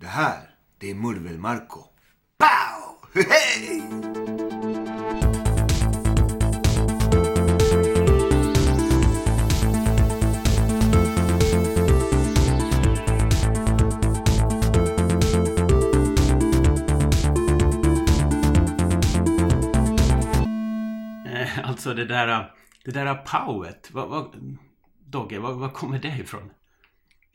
Det här, det är Murvel-Marco. Pow! Hej! Eh, alltså det där, det där pauet. Vad, vad, Dogge, vad, vad kommer det ifrån?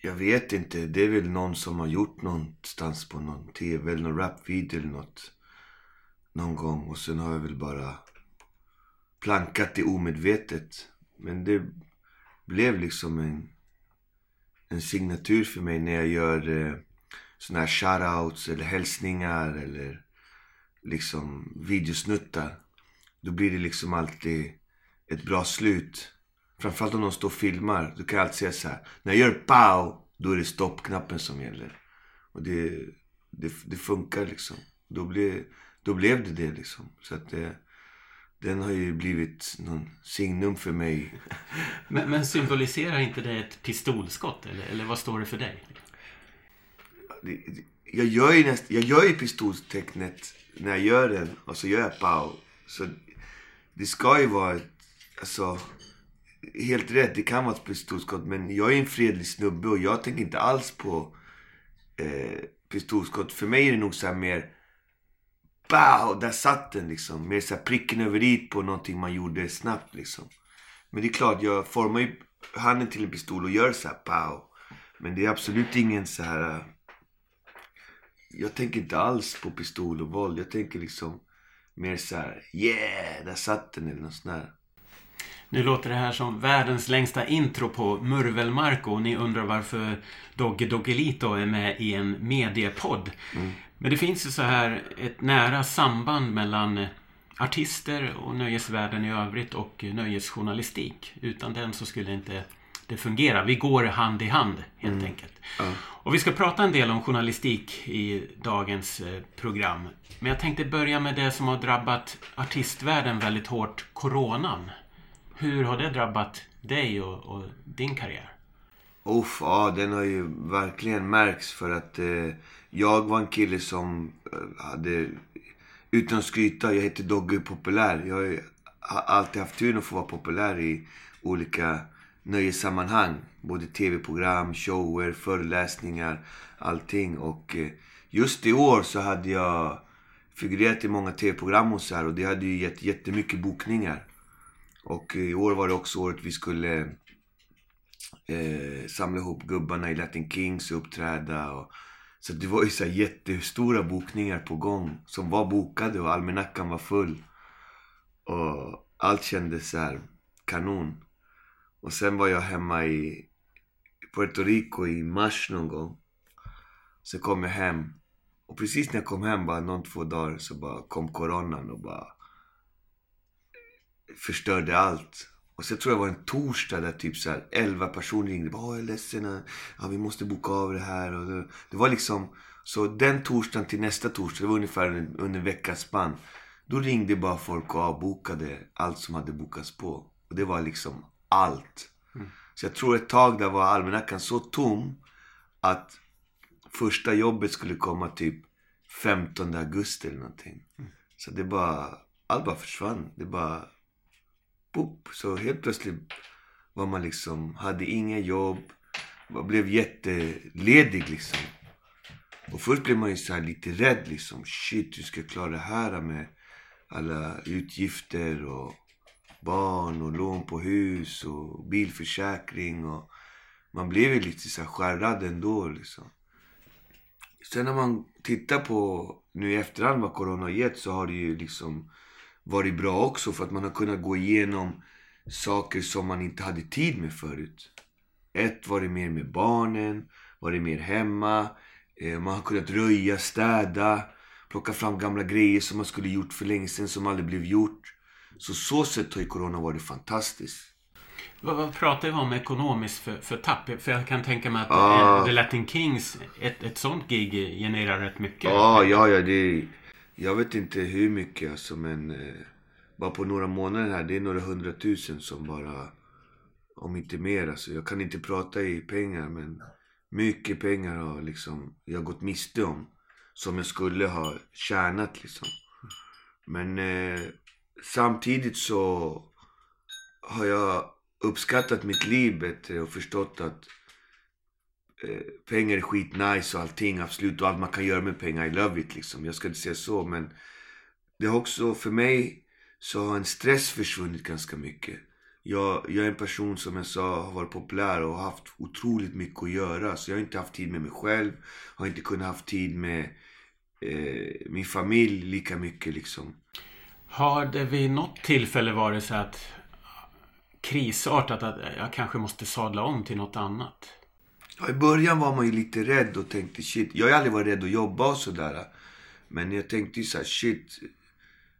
Jag vet inte. Det är väl någon som har gjort någonstans på någon tv eller någon rapvideo eller något. Någon gång. Och sen har jag väl bara plankat det omedvetet. Men det blev liksom en, en signatur för mig när jag gör eh, såna här shoutouts eller hälsningar eller liksom videosnuttar. Då blir det liksom alltid ett bra slut. Framförallt om någon står och filmar. Då kan alltid säga så här. När jag gör pow, då är det stoppknappen som gäller. Och det, det, det funkar liksom. Då, blev, då blev det det liksom. Så att det, den har ju blivit någon signum för mig. Men, men symboliserar inte det ett pistolskott? Eller, eller vad står det för dig? Det- Jag gör ju, näst, jag gör ju pistolstecknet när jag gör den. Och så gör jag pow. Så det ska ju vara ett, alltså, helt rätt. Det kan vara ett pistolskott. Men jag är en fredlig snubbe och jag tänker inte alls på eh, pistolskott. För mig är det nog så här mer Bow! Där satt den liksom. Mer så här pricken över i på någonting man gjorde snabbt liksom. Men det är klart, jag formar ju handen till en pistol och gör så här pow. Men det är absolut ingen så här... Eh, jag tänker inte alls på pistol och våld. Jag tänker liksom mer så här, yeah, där satt den eller något sånt där. Nu låter det här som världens längsta intro på Murvelmarco och ni undrar varför Dogge Doggelito är med i en mediepodd. Men det finns ju så här ett nära samband mellan artister och nöjesvärlden i övrigt och nöjesjournalistik. Utan den så skulle inte det fungera. Vi går hand i hand helt enkelt. Och vi ska prata en del om journalistik i dagens eh, program. Men jag tänkte börja med det som har drabbat artistvärlden väldigt hårt, coronan. Hur har det drabbat dig och, och din karriär? Uff, ja den har ju verkligen märkts för att eh, jag var en kille som eh, hade, utan att skryta, jag heter Dogge Populär. Jag har ju har alltid haft turen att få vara populär i olika nöjessammanhang. Både tv-program, shower, föreläsningar, allting. Och eh, just i år så hade jag figurerat i många tv-program och så här och det hade ju gett jättemycket bokningar. Och i år var det också året vi skulle eh, samla ihop gubbarna i Latin Kings och uppträda. Och, så det var ju så här jättestora bokningar på gång som var bokade och almanackan var full. Och allt kändes så här kanon. Och sen var jag hemma i Puerto Rico i mars någon gång. Så kom jag hem. Och precis när jag kom hem, bara någon två dagar, så bara kom coronan och bara förstörde allt. Och så tror jag det var en torsdag där typ så här 11 personer ringde. Bara, "Åh, jag är ledsen. Ja, vi måste boka av det här. Och det, var liksom... Så den torsdagen till nästa torsdag, det var ungefär en- under en veckas spann. Då ringde bara folk och avbokade allt som hade bokats på. Och det var liksom allt. Så jag tror ett tag där var almanackan så tom att första jobbet skulle komma typ 15 augusti eller någonting. Så det bara, allt bara försvann. Det bara, boop. Så helt plötsligt var man liksom, hade inga jobb. Man blev jätteledig liksom. Och först blev man ju så här lite rädd liksom. Shit, hur ska jag klara det här med alla utgifter och barn och lån på hus och bilförsäkring och man blev ju lite så här skärrad ändå liksom. Sen när man tittar på nu i efterhand vad corona har gett så har det ju liksom varit bra också för att man har kunnat gå igenom saker som man inte hade tid med förut. Ett, var det mer med barnen, var det mer hemma. Eh, man har kunnat röja, städa, plocka fram gamla grejer som man skulle gjort för länge sedan som aldrig blev gjort. Så så sätt har ju corona varit fantastiskt. Vad, vad pratar vi om ekonomiskt för, för tapp? För jag kan tänka mig att Ah. The Latin Kings, ett, ett sånt gig genererar rätt mycket. Ja, ja, ja. Det, jag vet inte hur mycket alltså, men eh, bara på några månader här, det är några hundratusen som bara, om inte mer alltså. Jag kan inte prata i pengar, men Mycket pengar har liksom jag gått miste om. Som jag skulle ha tjänat liksom. Men eh, samtidigt så har jag uppskattat mitt liv bättre och förstått att eh, pengar är skitnice och allting, absolut. Och allt man kan göra med pengar, I love it liksom. Jag ska inte säga så, men det har också, för mig, så har en stress försvunnit ganska mycket. Jag, jag är en person som jag sa har varit populär och haft otroligt mycket att göra. Så jag har inte haft tid med mig själv. Har inte kunnat haft tid med eh, min familj lika mycket liksom. Har det vid något tillfälle varit så att krisartat att jag kanske måste sadla om till något annat? Ja, I början var man ju lite rädd och tänkte shit. Jag har aldrig varit rädd att jobba och sådär. Men jag tänkte ju såhär shit.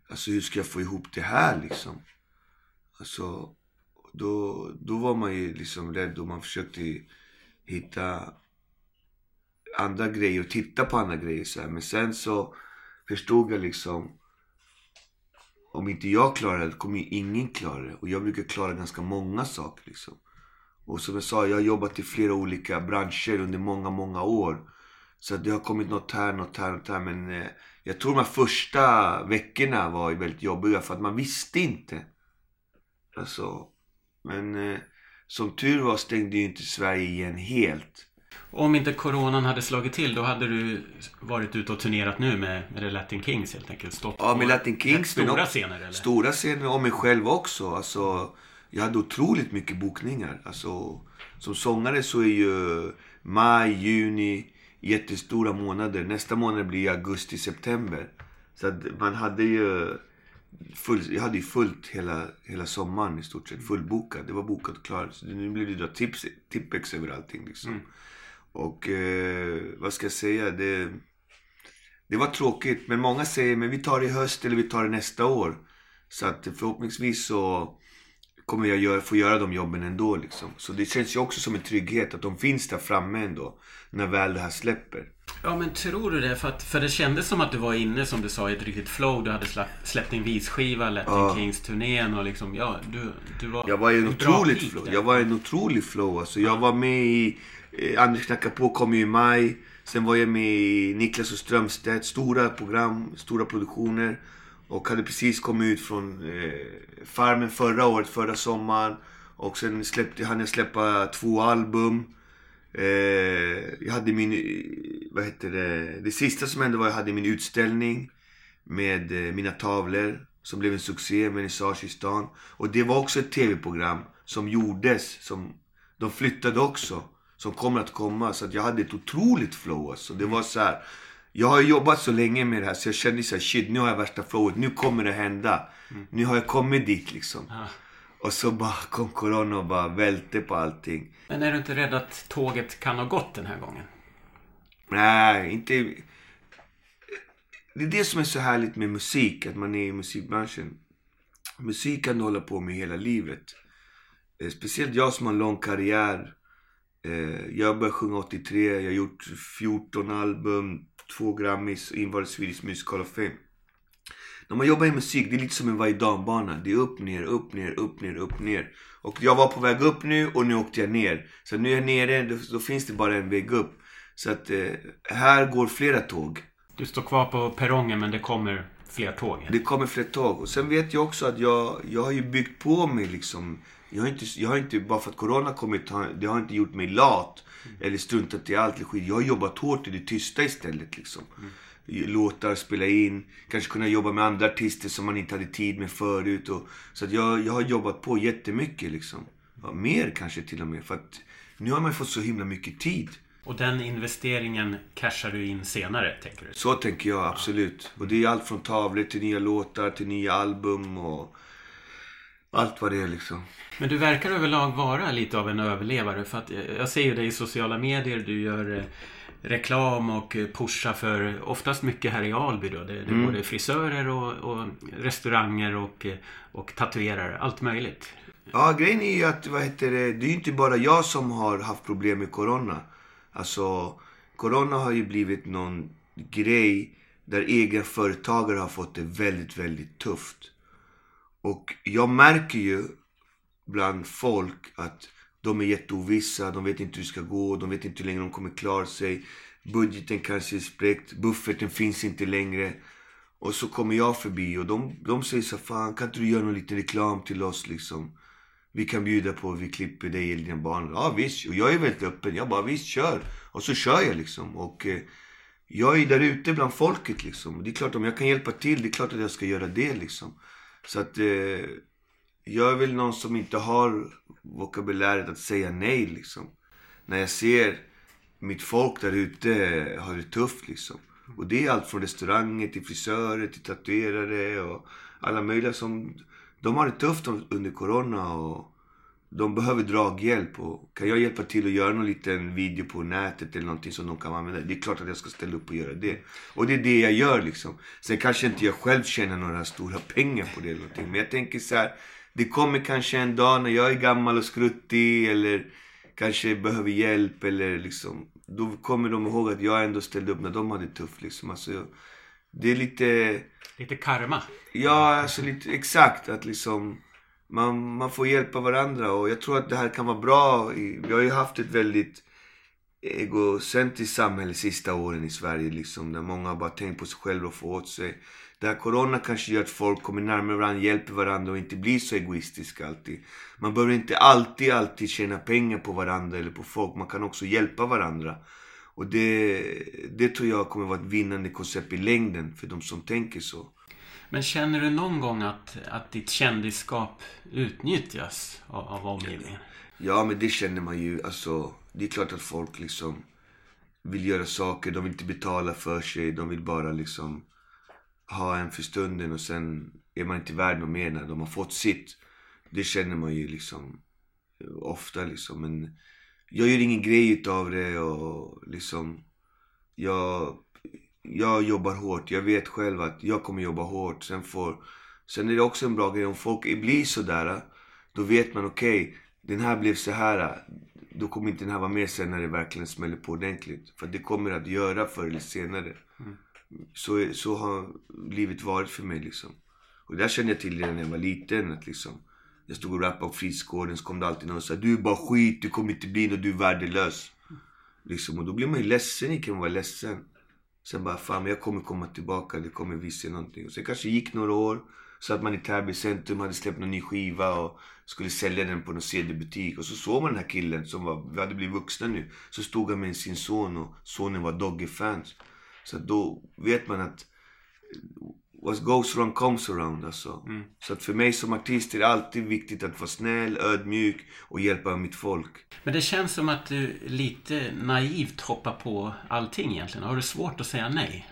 Alltså hur ska jag få ihop det här liksom? Alltså då, då var man ju liksom rädd och man försökte hitta andra grejer och titta på andra grejer så här. Men sen så förstod jag liksom om inte jag klarar det kommer ju ingen klara det. Och jag brukar klara ganska många saker liksom. Och som jag sa, jag har jobbat i flera olika branscher under många, många år. Så det har kommit något här, något här, något här. Men eh, jag tror de här första veckorna var väldigt jobbiga för att man visste inte. Alltså, men eh, som tur var stängde ju inte Sverige igen helt. Om inte coronan hade slagit till då hade du varit ute och turnerat nu med, med The Latin Kings helt enkelt. Stått Ja, med Latin Kings. stora scener eller? Stora scener och mig själv också. Alltså, jag hade otroligt mycket bokningar. Alltså, som sångare så är ju maj, juni jättestora månader. Nästa månad blir augusti, september. Så att man hade ju... Full, jag hade ju fullt hela, hela sommaren i stort sett. Fullbokat. Det var bokat och klart. Så nu blir det dra tips, tippex över allting liksom. Och eh, vad ska jag säga? Det, det var tråkigt. Men många säger men vi tar det i höst eller vi tar det nästa år. Så att förhoppningsvis så kommer jag göra, få göra de jobben ändå. Liksom. Så det känns ju också som en trygghet att de finns där framme ändå. När väl det här släpper. Ja men tror du det? För, att, för det kändes som att du var inne som du sa i ett riktigt flow. Du hade släppt, släppt din visskiva, Latin Ja. Kings-turnén och liksom ja, du, du var Jag var i en otroligt flow. där. Jag var i en otrolig flow. Alltså, jag var med i... Eh, Anders knackar på kom ju i maj. Sen var jag med i Niklas och Strömstedt. Stora program, stora produktioner. Och hade precis kommit ut från eh, Farmen förra året, förra sommaren. Och sen släppte, hann jag släppa två album. Eh, jag hade min, vad heter det, det sista som hände var att jag hade min utställning med eh, mina tavlor som blev en succé, vernissage i stan. Och det var också ett tv-program som gjordes, som de flyttade också, som kommer att komma. Så att jag hade ett otroligt flow alltså. Det var så här. Jag har jobbat så länge med det här så jag kände så här, shit nu har jag värsta flowet, nu kommer det hända. Nu har jag kommit dit liksom. Ja. Och så bara kom corona och bara välte på allting. Men är du inte rädd att tåget kan ha gått den här gången? Nej, inte... Det är det som är så härligt med musik, att man är i musikbranschen. Musik kan du hålla på med hela livet. Eh, Speciellt jag som har en lång karriär. Eh, Jag började sjunga 83, jag har gjort 14 album, två Grammys och i Swedish Music Hall of Fame. När man jobbar i musik, det är lite som en varje bana. Det är upp, ner, upp, ner, upp, ner, upp, ner. Och jag var på väg upp nu och nu åkte jag ner. Så nu är jag nere, då, då finns det bara en väg upp. Så att eh, här går flera tåg. Du står kvar på perrongen men det kommer fler tåg. Det kommer fler tåg. Och sen vet jag också att jag, jag har ju byggt på mig liksom. Jag har inte, jag har inte bara för att corona kommit, det har inte gjort mig lat. Eller struntat i allt. Jag har jobbat hårt i det tysta istället liksom. Låtar, spela in, kanske kunna jobba med andra artister som man inte hade tid med förut. Och, så att jag, jag har jobbat på jättemycket liksom. Ja, mer kanske till och med. För att nu har man fått så himla mycket tid. Och den investeringen cashar du in senare, tänker du? Så tänker jag absolut. Och det är allt från tavlor till nya låtar till nya album och allt vad det är liksom. Men du verkar överlag vara lite av en överlevare. För att eh, jag ser ju dig i sociala medier. Du gör eh, reklam och eh, pushar för oftast mycket här i Alby då. Det, det är både frisörer och, och restauranger och, och tatuerare. Allt möjligt. Ja, grejen är ju att, vad heter det, det är ju inte bara jag som har haft problem med corona. Alltså, corona har ju blivit någon grej där egenföretagare har fått det väldigt, väldigt tufft. Och jag märker ju bland folk att De är jätteovissa, de vet inte hur det ska gå, de vet inte hur länge de kommer klara sig. Budgeten kanske är spräckt, bufferten finns inte längre. Och så kommer jag förbi och de, de säger så fan kan inte du göra någon liten reklam till oss liksom? Vi kan bjuda på, vi klipper dig eller dina barn. Ja visst, och jag är väldigt öppen. Jag bara visst kör. Och så kör jag liksom. Och eh, jag är där ute bland folket liksom. Det är klart om jag kan hjälpa till, det är klart att jag ska göra det liksom. Så att eh, jag är väl någon som inte har vokabuläret att säga nej liksom. När jag ser mitt folk där ute eh, har det tufft liksom. Och det är allt från restauranger till frisörer till tatuerare och alla möjliga som... De har det tufft under corona och de behöver draghjälp. Och kan jag hjälpa till att göra någon liten video på nätet eller någonting som de kan använda. Det är klart att jag ska ställa upp och göra det. Och det är det jag gör liksom. Sen kanske inte jag själv tjänar några stora pengar på det eller någonting. Men jag tänker så här. Det kommer kanske en dag när jag är gammal och skruttig eller kanske behöver hjälp eller liksom. Då kommer de ihåg att jag ändå ställde upp när de hade det tufft liksom. Alltså, det är lite... Lite karma. Ja, alltså lite exakt. Att liksom man, man får hjälpa varandra och jag tror att det här kan vara bra. Vi har ju haft ett väldigt egocentriskt samhälle sista åren i Sverige liksom. Där många har bara tänkt på sig själva och få åt sig. Det här corona kanske gör att folk kommer närmare varandra, hjälper varandra och inte blir så egoistiska alltid. Man behöver inte alltid, alltid tjäna pengar på varandra eller på folk. Man kan också hjälpa varandra. Och det, det tror jag kommer vara ett vinnande koncept i längden för de som tänker så. Men känner du någon gång att, att ditt kändisskap utnyttjas av, av omgivningen? Ja, men det känner man ju. Alltså, det är klart att folk liksom vill göra saker. De vill inte betala för sig. De vill bara liksom ha en för stunden och sen är man inte värd något mer när de har fått sitt. Det känner man ju liksom ofta liksom. Men jag gör ingen grej utav det och liksom jag jag jobbar hårt. Jag vet själv att jag kommer jobba hårt. Sen, får, sen är det också en bra grej om folk blir sådär. Då vet man okej, okay, den här blev så här. Då kommer inte den här vara med sen när det verkligen smäller på ordentligt. För det kommer att göra förr eller senare. Mm. Så, så har livet varit för mig liksom. Och det där kände jag till redan när jag var liten. Att liksom, jag stod och rappade på fritidsgården så kom det alltid någon och sa Du är bara skit, du kommer inte bli något, du är värdelös. Liksom, och då blir man ju ledsen, kan vara ledsen. Sen bara, fan men jag kommer komma tillbaka, det kommer visa någonting. Och sen kanske gick några år. Så att man i Täby centrum hade släppt någon ny skiva och skulle sälja den på någon CD-butik. Och så såg man den här killen som var, vi hade blivit vuxna nu. Så stod han med sin son och sonen var Dogge-fans. Så då vet man att what goes wrong comes around alltså. Mm. Så att för mig som artist är det alltid viktigt att vara snäll, ödmjuk och hjälpa mitt folk. Men det känns som att du lite naivt hoppar på allting egentligen. Har du svårt att säga nej?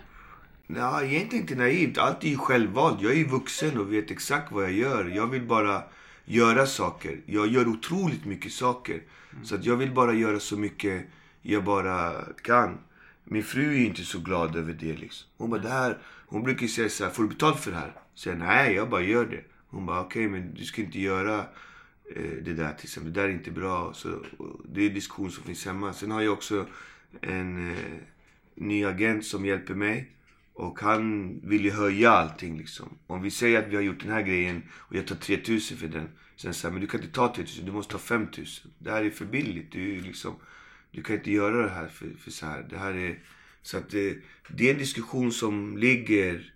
Nej, egentligen inte naivt. Allt är ju självvalt. Jag är ju vuxen och vet exakt vad jag gör. Jag vill bara göra saker. Jag gör otroligt mycket saker. Mm. Så att jag vill bara göra så mycket jag bara kan. Min fru är inte så glad över det liksom. Hon bara, det här hon brukar säga så här, får du betalt för det här? Säger nej, jag bara gör det. Hon bara, okej, okay, men du ska inte göra eh, det där till exempel. Det där är inte bra. Så, det är diskussion som finns hemma. Sen har jag också en eh, ny agent som hjälper mig. Och han vill ju höja allting liksom. Om vi säger att vi har gjort den här grejen och jag tar 3000 för den. Sen säger men du kan inte ta 3000, du måste ta 5000. Det här är för billigt. Du, liksom, du kan inte göra det här för, för så här. Det här är så att det, det är en diskussion som ligger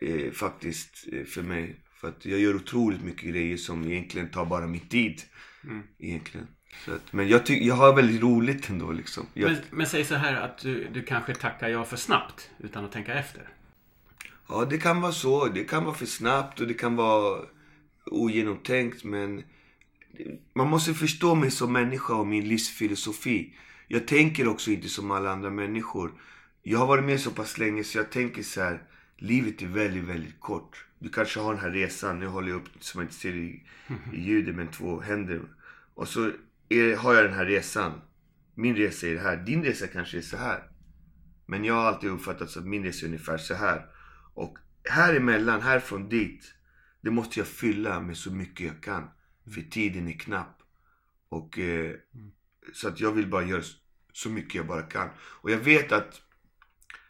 eh, faktiskt eh, för mig. För att jag gör otroligt mycket grejer som egentligen tar bara min tid. Mm. Egentligen. Så att, men jag, ty- jag har väldigt roligt ändå liksom. Jag... Men, men säg så här att du, du kanske tackar ja för snabbt utan att tänka efter. Ja, det kan vara så. Det kan vara för snabbt och det kan vara ogenomtänkt. Men man måste förstå mig som människa och min livsfilosofi. Jag tänker också inte som alla andra människor. Jag har varit med så pass länge så jag tänker så här. Livet är väldigt, väldigt kort. Du kanske har den här resan. Nu håller jag upp som man inte ser i, i ljudet med två händer. Och så är, har jag den här resan. Min resa är det här. Din resa kanske är så här. Men jag har alltid uppfattat att min resa är ungefär så här. Och här emellan, härifrån dit. Det måste jag fylla med så mycket jag kan. För tiden är knapp. Och eh, så att jag vill bara göra så mycket jag bara kan. Och jag vet att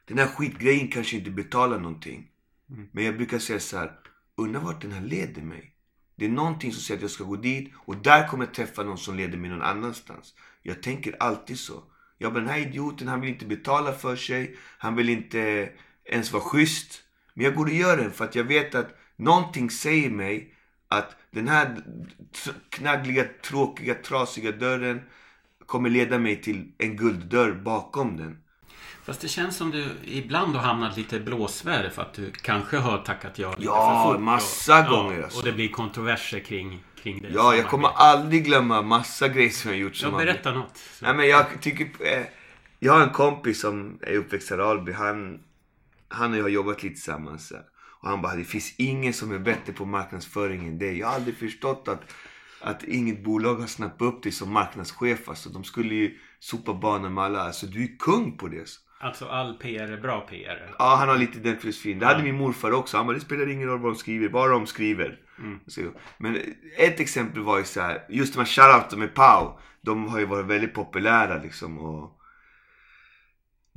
den här skitgrejen kanske inte betalar någonting. Mm. Men jag brukar säga så här. Undra vart den här leder mig. Det är någonting som säger att jag ska gå dit och där kommer jag träffa någon som leder mig någon annanstans. Jag tänker alltid så. Jag bara, den här idioten, han vill inte betala för sig. Han vill inte ens vara schysst. Men jag går och gör det för att jag vet att någonting säger mig att den här knaggliga, tråkiga, trasiga dörren kommer leda mig till en gulddörr bakom den. Fast det känns som du ibland har hamnat lite i blåsväder för att du kanske har tackat ja lite Ja, för fort. massa och, gånger Ja, alltså. och det blir kontroverser kring, kring det. Ja, jag kommer aldrig glömma massa grejer som jag gjort som Ja, har berätta något. Så. Nej men jag tycker... Eh, jag har en kompis som är uppväxt i Alby. Han, han och jag har jobbat lite tillsammans. Och han bara, det finns ingen som är bättre på marknadsföring än dig. Jag har aldrig förstått att, att inget bolag har snappat upp dig som marknadschef. Alltså, de skulle ju sopa banan med alla. Alltså du är kung på det. Alltså all PR är bra PR. Ja, han har lite den filosofin. Det hade min morfar också. Han bara, det spelar ingen roll vad de skriver, bara de skriver. Så, men ett exempel var ju så här, just de här shoutouten med Pau. De har ju varit väldigt populära liksom. Och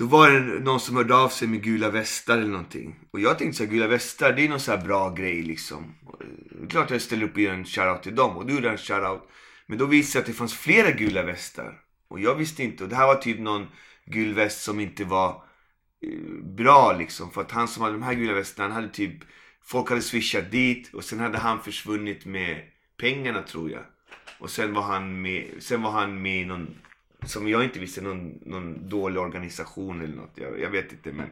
då var det någon som hörde av sig med gula västar eller någonting. Och jag tänkte så här, gula västar, det är någon så här bra grej liksom. Och eh, Det är klart jag ställer upp och gör en shoutout till dem. Och du gjorde en shoutout. Men då visade det sig att det fanns flera gula västar. Och jag visste inte. Och det här var typ någon gul väst som inte var eh, bra liksom. För att han som hade de här gula västarna, han hade typ, folk hade swishat dit och sen hade han försvunnit med pengarna tror jag. Och sen var han med, sen var han med i någon, som jag inte visste, någon, någon dålig organisation eller något. Jag, jag vet inte men.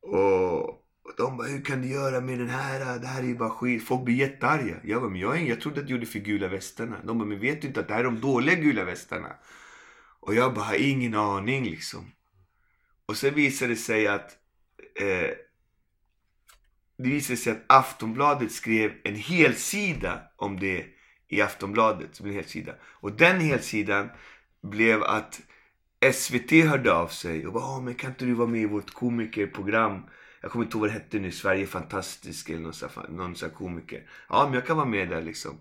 Och, och de bara, hur kan du göra med den här? Det här är ju bara skit. Folk blir jättearga. Jag bara, men jag, jag trodde att du gjorde för gula västarna. De bara, men vet du inte att det här är de dåliga gula västarna? Och jag bara, har ingen aning liksom. Och sen visade det sig att eh, det visade sig att Aftonbladet skrev en helsida om det i Aftonbladet. Som en helsida. Och den helsidan blev att SVT hörde av sig och bara, men kan inte du vara med i vårt komikerprogram? Jag kommer inte ihåg vad det hette nu, Sverige fantastisk eller någon sån här, någon sån här komiker. Ja, men jag kan vara med där liksom.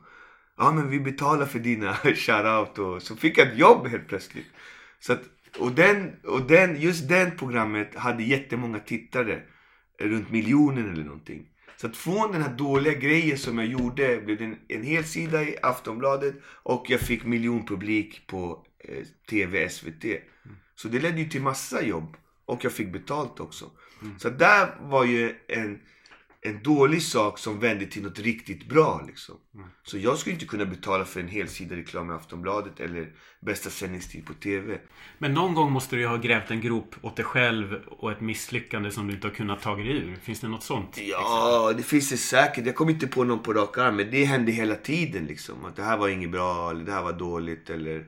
Ja, men vi betalar för dina shoutout och så fick jag ett jobb helt plötsligt. Så att, och, den, och den, just den programmet hade jättemånga tittare. Runt miljonen eller någonting. Så att från den här dåliga grejen som jag gjorde blev det en, en hel sida i Aftonbladet och jag fick miljonpublik på TV, SVT. Så det ledde ju till massa jobb. Och jag fick betalt också. Så där var ju en, en dålig sak som vände till något riktigt bra. Liksom. Så jag skulle inte kunna betala för en helsida reklam i Aftonbladet eller bästa sändningstid på TV. Men någon gång måste du ju ha grävt en grop åt dig själv och ett misslyckande som du inte har kunnat ta dig ur. Finns det något sånt? Ja, det finns det säkert. Jag kommer inte på någon på rak arm. Men det hände hela tiden liksom. Att det här var inget bra eller det här var dåligt eller...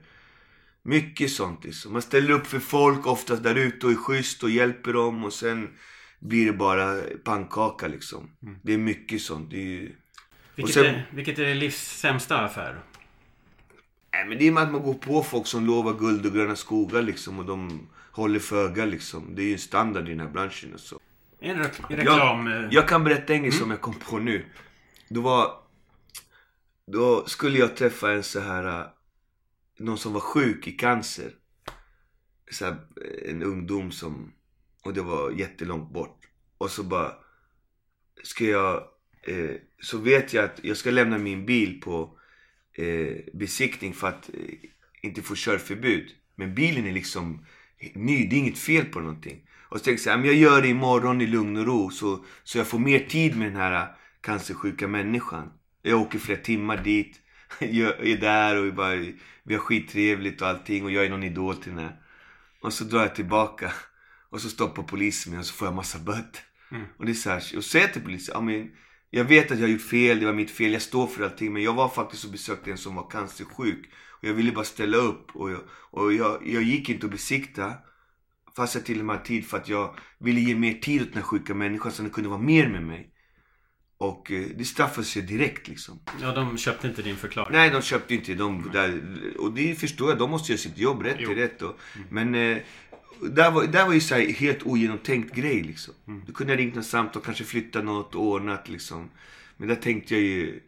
Mycket sånt liksom. Man ställer upp för folk oftast där ute och är schysst och hjälper dem och sen blir det bara pannkaka liksom. Det är mycket sånt. Det är ju... Vilket, sen- är, vilket är det livs sämsta affär? Nej, men det är med att man går på folk som lovar guld och gröna skogar liksom och de håller föga liksom. Det är ju standard i den här branschen och så. En re reklam... eh, Jag, jag kan berätta en grej som jag kom på nu. Då var... Då skulle jag träffa en så här... Någon som var sjuk i cancer. Så här, en ungdom som... Och det var jättelångt bort. Och så bara... Ska jag... Eh, så vet jag att jag ska lämna min bil på eh, besiktning för att eh, inte få körförbud. Men bilen är liksom ny, det är inget fel på någonting. Och så tänkte jag så här, men jag gör det imorgon i lugn och ro så, så jag får mer tid med den här eh, cancersjuka människan. Jag åker flera timmar dit, är där och vi, bara, vi har skittrevligt och allting och jag är någon idol till den här. Och så drar jag tillbaka och så stoppar polisen mig och så får jag massa böter. Och det är så här, och säger jag till polisen, ja men jag vet att jag har gjort fel, det var mitt fel, jag står för allting. Men jag var faktiskt och besökte en som var cancersjuk. Och jag ville bara ställa upp. Och jag, och jag, jag gick inte och besikta. Fast jag till och med hade tid för att jag ville ge mer tid åt den här sjuka människan så den kunde vara mer med mig. Och eh, det straffade sig direkt liksom. Ja, de köpte inte din förklaring. Nej, de köpte inte de där. Och det förstår jag, de måste göra sitt jobb. Rätt Jo. är rätt. Och, Men eh, där var, där var ju så här helt ogenomtänkt grej liksom. Du kunde ha ringt något samtal, kanske flyttat något ordnat liksom. Men där tänkte jag ju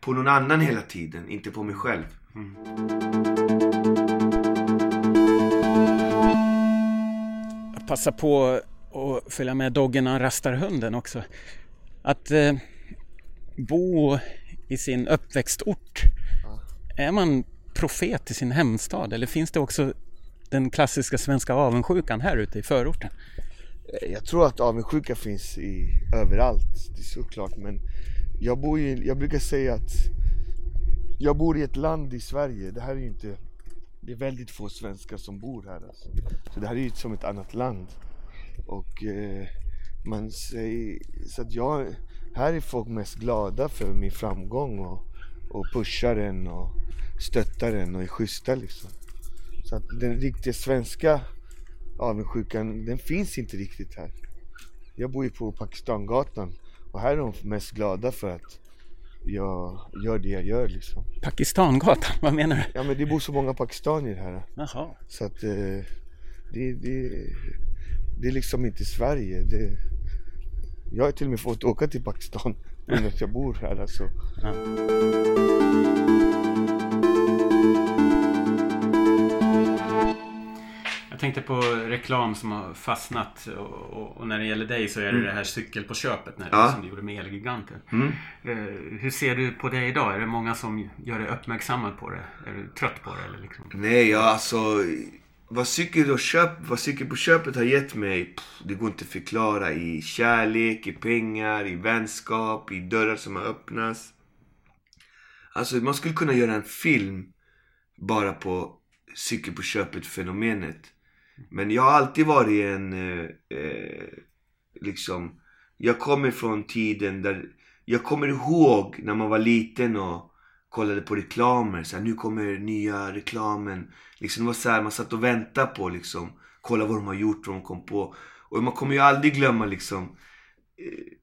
på någon annan hela tiden, inte på mig själv. Jag passar på att följa med doggen när han rastar hunden också. Att eh, bo i sin uppväxtort. Är man profet i sin hemstad eller finns det också den klassiska svenska avundsjukan här ute i förorten? Eh, jag tror att avundsjuka finns i, överallt, det är såklart. Men jag, bor i, jag brukar säga att jag bor i ett land i Sverige. Det här är inte... Det är väldigt få svenskar som bor här. Alltså. Så det här är ju som ett annat land. Och eh, man säger... Så att jag... Här är folk mest glada för min framgång och, och pushar den och stöttar den och är schyssta liksom. Så att den riktiga svenska avundsjukan, den finns inte riktigt här. Jag bor ju på Pakistangatan och här är de mest glada för att jag gör det jag gör liksom. Pakistangatan, vad menar du? Ja men det bor så många pakistanier här. Jaha. Så att eh, det, det, det är liksom inte Sverige. Det, jag har till och med fått åka till Pakistan att jag bor här alltså. Ja. tänkte på reklam som har fastnat och, och, och när det gäller dig så är det mm. det här cykel på köpet när, ja. som du gjorde med Elgiganten. Mm. Uh, hur ser du på det idag? Är det många som gör dig uppmärksammad på det? Är du trött på det? Eller liksom? Nej, ja, alltså vad cykel, och köp, vad cykel på köpet har gett mig, pff, det går inte att förklara i kärlek, i pengar, i vänskap, i dörrar som har öppnats. Alltså man skulle kunna göra en film bara på cykel på köpet fenomenet. Men jag har alltid varit en, eh, eh, liksom, jag kommer från tiden där, jag kommer ihåg när man var liten och kollade på reklamer. Så här, nu kommer nya reklamen. Liksom, det var så här, man satt och väntade på liksom, kolla vad de har gjort, vad de kom på. Och man kommer ju aldrig glömma liksom, eh,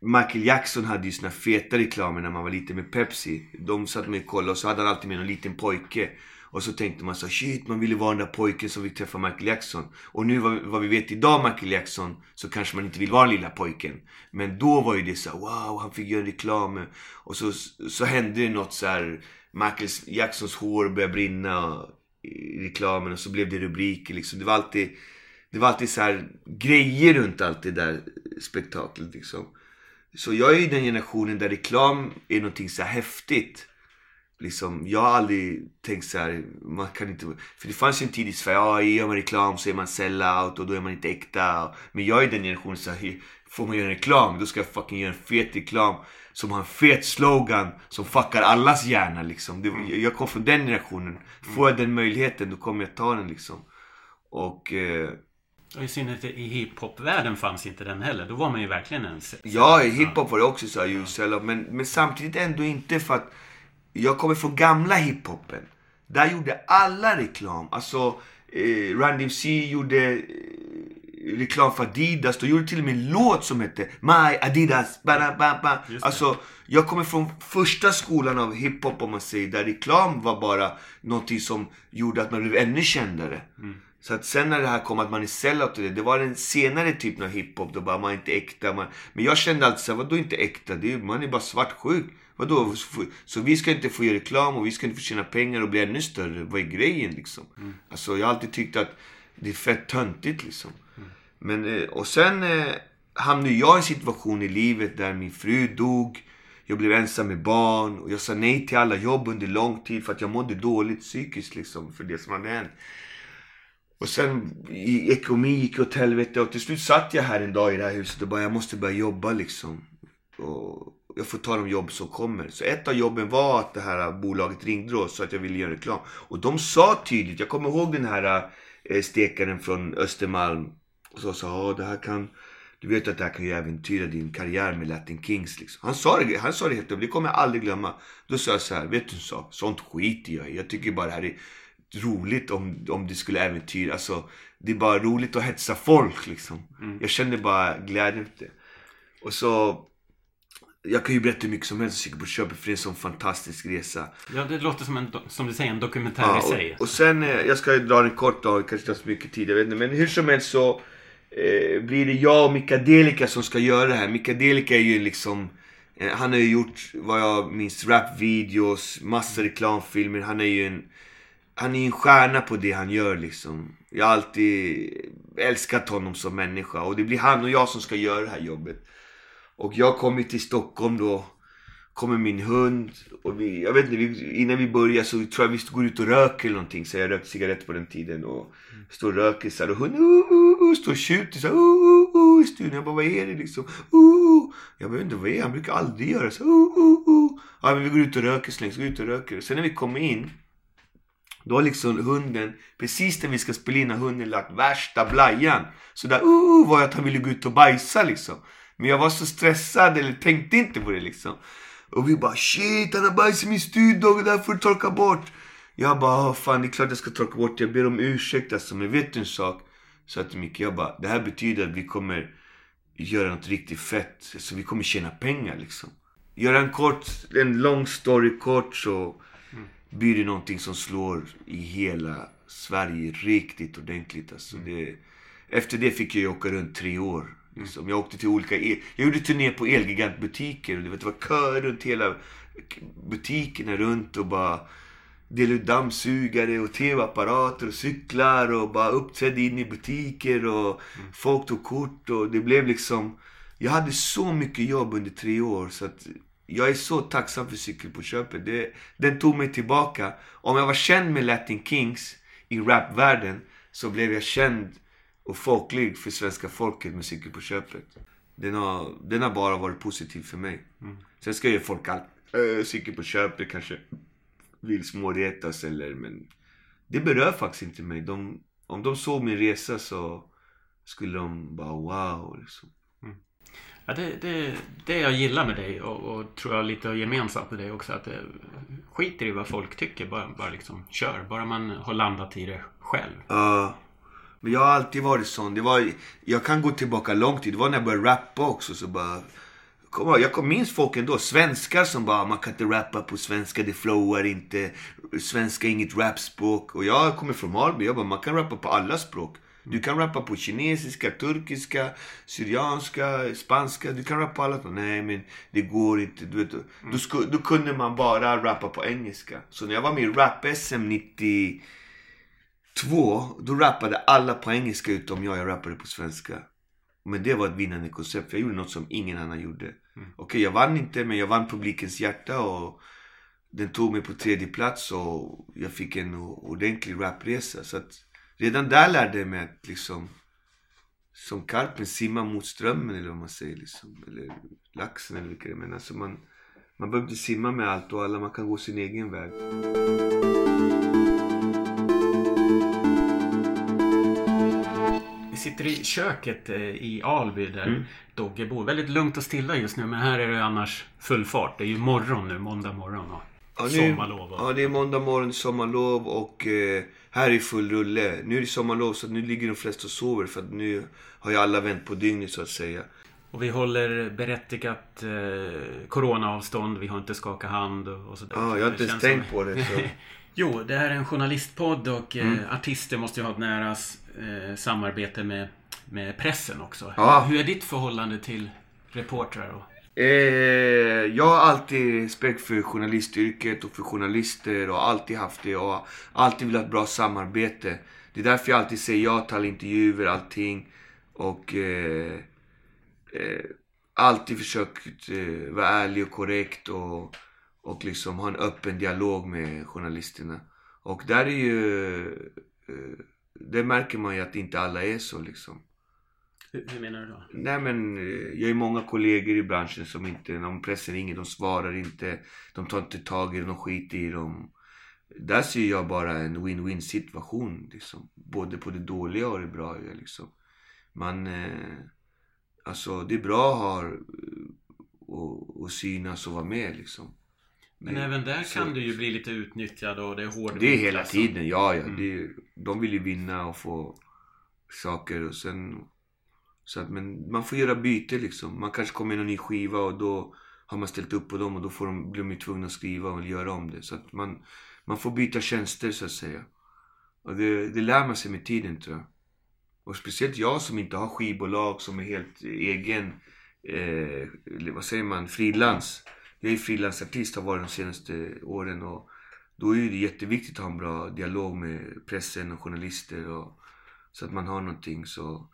Michael Jackson hade ju såna feta reklamer när man var liten med Pepsi. De satt med och kollade och så hade han alltid med någon liten pojke. Och så tänkte man så shit, man ville vara den där pojken som fick träffa Michael Jackson. Och nu vad, vad vi vet idag Michael Jackson, så kanske man inte vill vara den lilla pojken. Men då var ju det så wow, han fick göra reklam. Och så, så hände det något så här, Michael Jacksons hår började brinna i reklamen och så blev det rubriker liksom. Det var alltid, det var alltid så här grejer runt allt det där spektaklet liksom. Så jag är ju den generationen där reklam är någonting så här häftigt. Liksom, jag har aldrig tänkt så här, man kan inte... För det fanns ju en tid i Sverige, ja, gör man reklam så är man sellout och då är man inte äkta. Men jag är den generationen så här, får man göra reklam, då ska jag fucking göra en fet reklam som har en fet slogan som fuckar allas hjärna liksom. Det, jag kom från den generationen. Får jag den möjligheten, då kommer jag ta den liksom. Och... Eh, och i synnerhet i hiphop-världen fanns inte den heller. Då var man ju verkligen en... Ja, i hiphop var det också så här, ja. men, men samtidigt ändå inte för att jag kommer från gamla hiphopen. Där gjorde alla reklam. Alltså, eh, Run DMC gjorde eh, reklam för Adidas. De gjorde till och med en låt som hette My Adidas. Ba, ba, ba. Alltså, jag kommer från första skolan av hiphop om man säger. Där reklam var bara någonting som gjorde att man blev ännu kändare. Mm. Så att sen när det här kom att man är sellout det, det var den senare typen av hiphop. Då bara man är inte äkta. Man... Men jag kände alltid såhär, vadå inte äkta? Det är, man är bara svartsjuk. Vadå? Så vi ska inte få göra reklam och vi ska inte få tjäna pengar och bli ännu större. Vad är grejen liksom? Mm. Alltså jag har alltid tyckt att det är fett töntigt liksom. Men, eh, och sen eh, hamnade jag i en situation i livet där min fru dog. Jag blev ensam med barn och jag sa nej till alla jobb under lång tid för att jag mådde dåligt psykiskt liksom för det som hade hänt. Och sen i ekonomi gick åt helvete och till slut satt jag här en dag i det här huset och bara jag måste börja jobba liksom. Och jag får ta de jobb som kommer. Så ett av jobben var att det här bolaget ringde då så att jag ville göra reklam. Och de sa tydligt, jag kommer ihåg den här eh, stekaren från Östermalm. Och så sa ja det här kan, du vet att det här kan ju äventyra din karriär med Latin Kings liksom. Han sa det, han sa det helt det kommer jag aldrig glömma. Då sa jag så här, vet du så, sånt skiter jag i. Jag tycker bara det här är roligt om, om det skulle äventyra, alltså det är bara roligt att hetsa folk liksom. Mm. Jag kände bara glädjen det. Och så jag kan ju berätta hur mycket som helst om på köpet för det är en sån fantastisk resa. Ja, det låter som en, som du säger, en dokumentär ja, i sig. Och, och sen, eh, jag ska dra den kort då, kanske tar så mycket tid, jag vet inte. Men hur som helst så eh, blir det jag och Mika Delika som ska göra det här. Mika Delika är ju liksom, eh, han har ju gjort, vad jag minns, rapvideos, massor reklamfilmer. Han är ju en, han är en stjärna på det han gör liksom. Jag har alltid älskat honom som människa. Och det blir han och jag som ska göra det här jobbet. Och jag kom ju till Stockholm då kommer min hund och vi, jag vet inte, vi, innan vi börjar så tror jag vi går ut och röker eller någonting. Så jag rökte cigaretter på den tiden och står och röker så här, och hunden uh, uh, uh, står och tjuter så här, uh, uh, uh, i studion. Jag bara, vad är det liksom? Uh, uh. Jag vet inte vad det är, han brukar aldrig göra så. Uh, uh, uh. Ja, men vi går ut och röker så länge, så går ut och röker. Sen när vi kommer in då har liksom hunden, precis när vi ska spela in, har hunden lagt värsta blajan. Så där, uh, uh" var jag att han ville gå ut och bajsa liksom. Men jag var så stressad eller tänkte inte på det liksom. Och vi bara shit, han har bajsat i min studio, det där får du torka bort. Jag bara, fan det är klart jag ska torka bort Jag ber om ursäkt alltså. Men vet du en sak? Så till Micke, jag bara, det här betyder att vi kommer göra något riktigt fett. Så vi kommer tjäna pengar liksom. Göra en kort, en lång story kort så blir det någonting som slår i hela Sverige riktigt ordentligt. Alltså det, efter det fick jag åka runt tre år. Liksom. Jag åkte till olika... El, jag gjorde turné på Elgigantbutiker. Det var köer runt hela butikerna runt och bara delade ut dammsugare och tv-apparater och cyklar och bara uppträdde in i butiker och mm. folk tog kort och det blev liksom... Jag hade så mycket jobb under tre år så att jag är så tacksam för cykel på köpet. Det, den tog mig tillbaka. Om jag var känd med Latin Kings i rapvärlden så blev jag känd och folklig för svenska folket med cykel på köpet. Den har, den har bara varit positiv för mig. Mm. Sen ska ju folk allt, äh, cykel på köpet kanske vill småretas eller men det berör faktiskt inte mig. De, om de såg min resa så skulle de bara wow liksom. Ja, det, det, det jag gillar med dig och, och tror jag lite gemensamt med dig också. Att det, skiter i vad folk tycker. Bara, bara liksom kör. Bara man har landat i det själv. Ja. Uh, men jag har alltid varit sån. Det var, jag kan gå tillbaka långt tid. Det var när jag började rappa också. Så bara, kom, jag minns folk ändå. Svenskar som bara, man kan inte rappa på svenska. Det flowar inte. Svenska är inget rapspråk. Och jag kommer från Malmö, Jag bara, man kan rappa på alla språk. Du kan rappa på kinesiska, turkiska, syrianska, spanska. Du kan rappa på alla. Nej men det går inte. Du vet, mm. då, sku, då kunde man bara rappa på engelska. Så när jag var med i Rap-SM 90 92. Då rappade alla på engelska utom jag. Jag rappade på svenska. Men det var ett vinnande koncept. För jag gjorde något som ingen annan gjorde. Mm. Okej, okay, jag vann inte men jag vann publikens hjärta. och Den tog mig på tredje plats och jag fick en ordentlig rapresa. Så att redan där lärde jag mig att liksom som karpen simma mot strömmen eller vad man säger liksom. Eller laxen eller vilka det är. Men alltså man, man behöver inte simma med allt och alla. Man kan gå sin egen väg. Sitter i köket eh, i Alby där mm. Dogge bor. Väldigt lugnt och stilla just nu men här är det annars full fart. Det är ju morgon nu, måndag morgon. Och ja, nu, sommarlov. Och... Ja, det är måndag morgon, sommarlov och eh, här är full rulle. Nu är det sommarlov så nu ligger de flesta och sover för att nu har ju alla vänt på dygnet så att säga. Och vi håller berättigat eh, coronaavstånd. Vi har inte skakat hand och sådär. Ja, jag har inte ens tänkt på det. Så. jo, det här är en journalistpodd och eh, mm. artister måste ju ha ett nära eh, samarbete med, med pressen också. Ja. Hur är ditt förhållande till reportrar? Och... Eh, jag har alltid respekt för journalistyrket och för journalister och alltid haft det och alltid velat ha bra samarbete. Det är därför jag alltid säger ja till alla intervjuer, allting. Och eh, eh, alltid försökt eh, vara ärlig och korrekt och, och liksom ha en öppen dialog med journalisterna. Och där är ju... Eh, det märker man ju att inte alla är så liksom. Hur, menar du då? Nej men eh, jag har många kollegor i branschen som inte, om pressen ringer, de svarar inte. De tar inte tag i det, de skiter i dem. Där ser jag bara en win-win situation. Liksom. Både på det dåliga och det bra. Liksom. Man, eh, alltså det är bra att ha och, och synas och vara med liksom. Men även där så, kan du ju bli lite utnyttjad och det är hård Det är hela alltså. tiden, ja ja. Mm. Det, de vill ju vinna och få saker och sen så att, men man får göra byte liksom. Man kanske kommer med en ny skiva och då har man ställt upp på dem och då får de, blir de tvungna att skriva och göra om det. Så att man, man får byta tjänster så att säga. Och det, det lär man sig med tiden tror jag. Och speciellt jag som inte har skivbolag som är helt egen, eh, vad säger man, frilans. Jag är frilansartist, har varit de senaste åren och då är det jätteviktigt att ha en bra dialog med pressen och journalister och, så att man har någonting. Så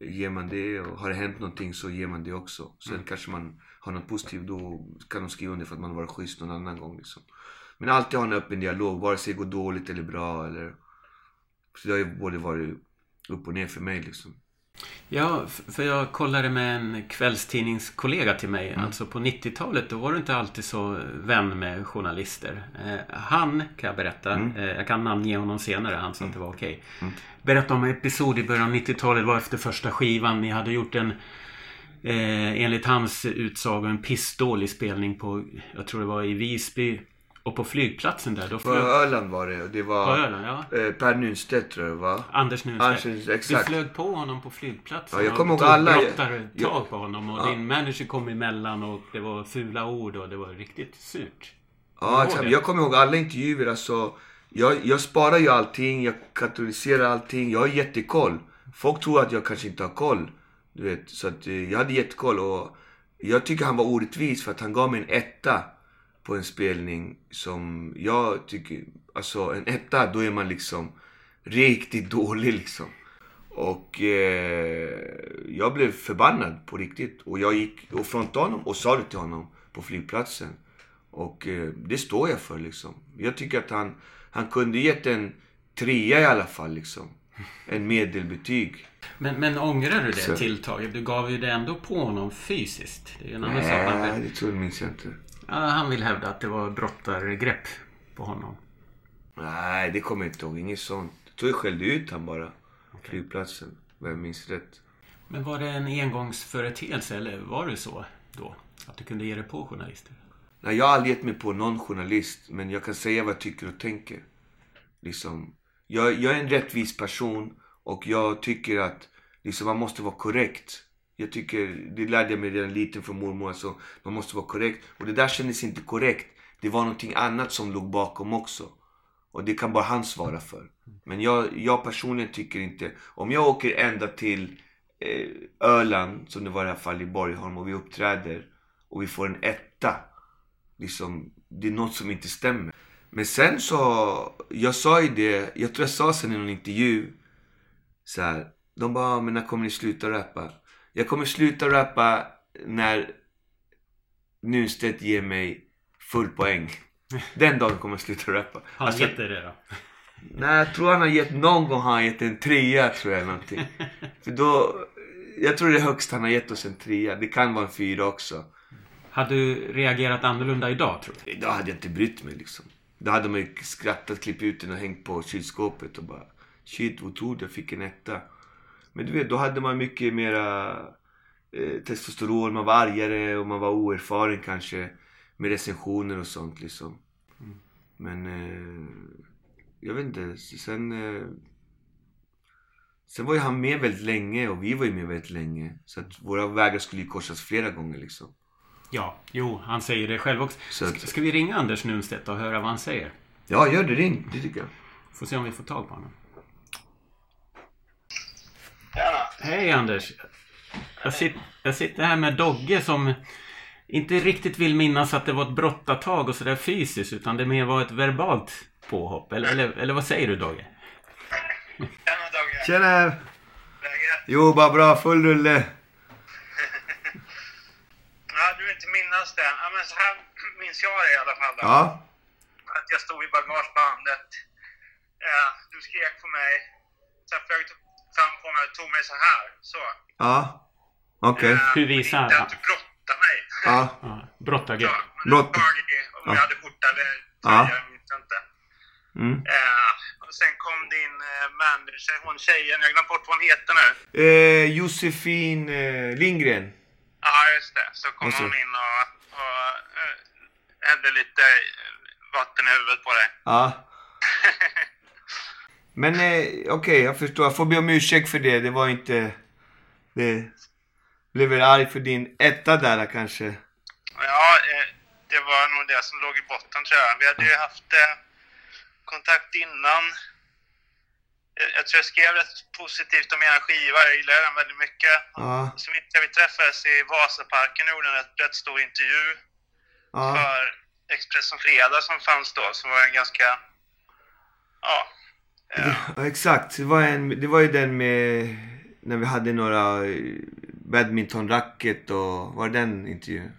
ger man det och har det hänt någonting så ger man det också. Sen mm. kanske man har något positivt då kan de skriva under för att man har varit schysst någon annan gång liksom. Men alltid ha en öppen dialog, vare sig det går dåligt eller bra eller... Så det har ju både varit upp och ner för mig liksom. Ja, för jag kollade med en kvällstidningskollega till mig. Mm. Alltså på 90-talet då var du inte alltid så vän med journalister. Eh, han kan jag berätta. Mm. Eh, jag kan namnge honom senare. Han sa mm. att det var okej. Okay. Mm. Berätta om en episod i början av 90-talet. var efter första skivan. Ni hade gjort en eh, enligt hans utsago en pissdålig spelning på, jag tror det var i Visby. Och på flygplatsen där, då flög... På Öland var det. Det var på Öland, ja. eh, Per Nunstedt tror jag va? Anders Nunstedt. Anders, exakt. Du flög på honom på flygplatsen. Ja, jag kommer ihåg alla. Och tog tag på honom och ja. din manager kom emellan och det var fula ord och det var riktigt surt. Ja, exakt. Jag kommer ihåg alla intervjuer. Alltså, jag, jag sparar ju allting, jag kategoriserar allting. Jag har jättekoll. Folk tror att jag kanske inte har koll. Du vet, så att eh, jag hade jättekoll och jag tycker han var orättvis för att han gav mig en etta på en spelning som jag tycker, alltså en etta, då är man liksom riktigt dålig liksom. Och eh, jag blev förbannad på riktigt. Och jag gick och frontade honom och sa det till honom på flygplatsen. Och eh, det står jag för liksom. Jag tycker att han, han kunde gett en trea i alla fall liksom. En medelbetyg. Men, men ångrar du det så. tilltaget? Du gav ju det ändå på honom fysiskt. Det är en annan sak. Nej, det tror jag minns jag inte. Ja, han vill hävda att det var brottargrepp på honom. Nej, det kommer jag inte ihåg. Inget sånt. Jag tror jag skällde ut han bara. Okay. Flygplatsen. Vad jag minns rätt. Men var det en engångsföreteelse eller var det så då? Att du kunde ge dig på journalister? Nej, jag har aldrig gett mig på någon journalist. Men jag kan säga vad jag tycker och tänker. Liksom, jag, jag är en rättvis person och jag tycker att liksom, man måste vara korrekt. Jag tycker, det lärde jag mig redan liten från mormor. Alltså, man måste vara korrekt. Och det där kändes inte korrekt. Det var någonting annat som låg bakom också. Och det kan bara han svara för. Men jag, jag personligen tycker inte... Om jag åker ända till eh, Öland, som det var i alla fall i Borgholm, och vi uppträder och vi får en etta. Liksom, det är något som inte stämmer. Men sen så, jag sa ju det, jag tror jag sa sen i någon intervju. Så här, de bara, ah, men när kommer ni sluta rappa? Jag kommer sluta rappa när Nunstedt ger mig full poäng. Den dagen kommer jag sluta rappa. Har han alltså, gett dig det då? Nej, jag tror han har gett, någon gång har han gett en trea tror jag någonting. För då, jag tror det är högst han har gett oss en trea. Det kan vara en fyra också. Hade du reagerat annorlunda idag tror du? Idag hade jag inte brytt mig liksom. Då hade man ju skrattat, klippt ut den och hängt på kylskåpet och bara Shit, otroligt, jag fick en etta. Men du vet, då hade man mycket mera eh, testosteron, man var argare och man var oerfaren kanske med recensioner och sånt liksom. Mm. Men eh, jag vet inte, sen... Eh, sen var ju han med väldigt länge och vi var ju med väldigt länge. Så att våra vägar skulle ju korsas flera gånger liksom. Ja, jo, han säger det själv också. Att, ska vi ringa Anders Nunstedt och höra vad han säger? Ja, gör det. Ring. Det tycker jag. Får se om vi får tag på honom. Tjena. Hej Anders. Jag, sit, jag sitter här med Dogge som inte riktigt vill minnas att det var ett brottartag och sådär fysiskt utan det mer var ett verbalt påhopp. Eller, eller, eller vad säger du Dogge? Tjena Dogge. Tjena. Läget? Jo, bara bra. Full rulle. ja, du vill inte minnas det. Ja, men så här minns jag det i alla fall. Då. Ja. Att jag stod i bagagebandet. Ja, du skrek på mig. Sen flög du fram på mig och tog mig så här. Så. Ja. Okej. Okay. Uh, Hur visar han? Inte att du brottade mig. Ja. ja. Brottargrepp. Brott. Om ja. jag hade skjorta eller tröja, ja. jag minns inte. Mm. Uh, och sen kom din uh, manager, hon tjejen, jag glömt bort vad hon heter nu. Eh, Josefin eh, Lindgren. Ja, just det. Så kom hon in och, och uh, hällde lite vatten i huvudet på dig. Ja. Men eh, okej, okay, jag förstår. Jag får be om ursäkt för det. Det var inte... Det blev väl arg för din etta där kanske? Ja, eh, det var nog det som låg i botten tror jag. Vi hade ju haft eh, kontakt innan. Jag, jag tror jag skrev rätt positivt om er skiva. Jag gillar den väldigt mycket. Ja. Så vi träffades i Vasaparken och gjorde en rätt, rätt stor intervju. Ja. För Expressen Fredag som fanns då. Som var en ganska... Ja, Ja. exakt. Det var, en, det var ju den med när vi hade några eh, badmintonracket och... Var det den intervjun?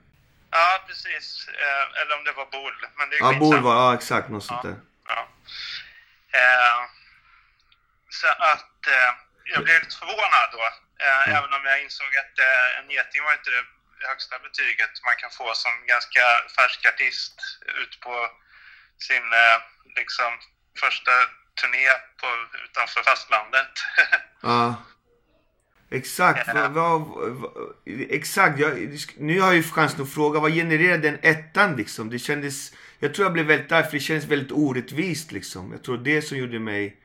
Ja, precis. Eh, eller om det var Bull. Men det är Ja. Bol var... Ja, exakt. Något sånt där. Ja. Eh, så att eh, jag blev lite förvånad då. Eh, Mm. Även om jag insåg att eh, en geting var inte det högsta betyget man kan få som ganska färsk artist ut på sin liksom första turné på, utanför fastlandet. Ja. Exakt. Ja. Vad, vad, vad, exakt. Jag, nu har jag ju chansen att fråga. Vad genererade den ettan liksom? Det kändes... Jag tror jag blev väldigt arg för det kändes väldigt orättvist liksom. Jag tror det som gjorde mig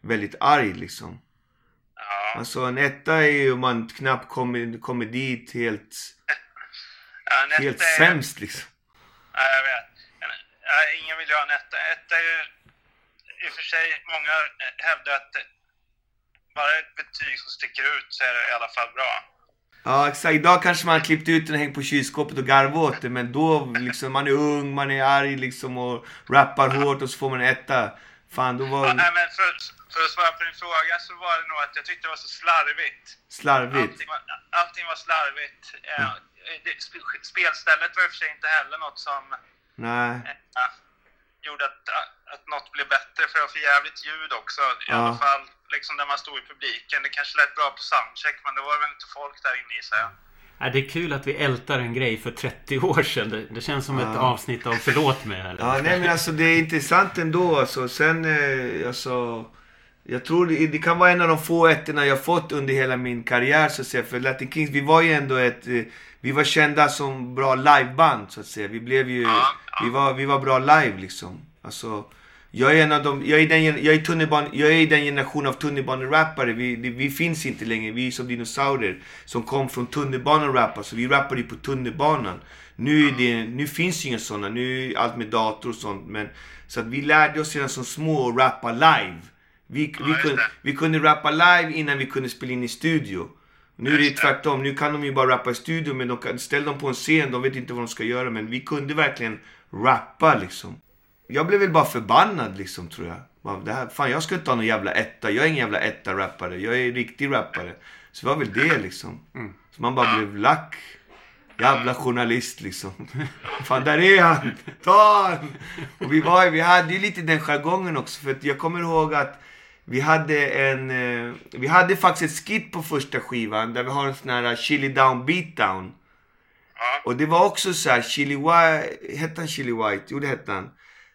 väldigt arg liksom. ja. Alltså en etta är ju om man knappt kommer, kommer dit helt, Ja, helt är- sämst liksom. Ja, jag vet. Ingen vill ju ha en etta. Etta är ju i och för sig, många hävdar att bara ett betyg som sticker ut så är det i alla fall bra. Ja exakt. Idag kanske man klippt ut den och hängt på kylskåpet och garvat åt det. Men då liksom, man är ung, man är arg liksom och rappar hårt och så får man en etta. Fan då Ja, var nej, det men för, för att svara på din fråga så var det nog att jag tyckte det var så slarvigt. slarvigt. Allting var, allting var slarvigt. Sp- spelstället var i och för sig inte heller något som Nej. eh, gjorde att, att något blev bättre. För var för jävligt ljud också. I Ja. alla fall liksom när man stod i publiken. Det kanske lät bra på soundcheck men det var väl inte folk där inne gissar jag. Ja, det är kul att vi ältar en grej för 30 år sedan. Det, det känns som ett Ja. avsnitt av Förlåt mig. Eller? Ja, nej men alltså det är intressant ändå alltså. Sen, eh, alltså. Jag tror det, det kan vara en av de få ettorna jag fått under hela min karriär så att säga. För Latin Kings, vi var ju ändå ett... eh, Vi var kända som bra liveband så att säga. Vi blev ju... Ja, ja. Vi, var, vi var bra live liksom. Alltså... Jag är en av de, jag är, den, jag är, tunnelban, jag är den generation av tunnelbanerappare. Vi, vi finns inte längre. Vi är som dinosaurier som kom från tunnelbanan Så vi rappade på tunnelbanan. Nu, är det, nu finns ju inga sådana. Nu är allt med dator och sånt. Men, så att vi lärde oss redan som små att rappa live. Vi, vi, kunde, vi kunde rappa live innan vi kunde spela in i studio. Nu är det. tvärtom. Nu kan de ju bara rappa i studio. Men de kan, ställ dem på en scen. De vet inte vad de ska göra. Men vi kunde verkligen rappa liksom. Jag blev väl bara förbannad liksom tror jag. Bara, Det här, fan jag ska inte ha någon jävla etta. Jag är ingen jävla etta-rappare. Jag är en riktig rappare. Så det var väl det liksom. Så man bara blev lack. Jävla journalist liksom. Fan där är han! Ta han! Och vi, var, vi hade ju lite den jargongen också. För att jag kommer ihåg att vi hade en... Eh, vi hade faktiskt ett skit på första skivan. Där vi har en sån här chili down beat down. Ja, Och det var också så här, Chili White, hette han Chili White? Jo det hette han.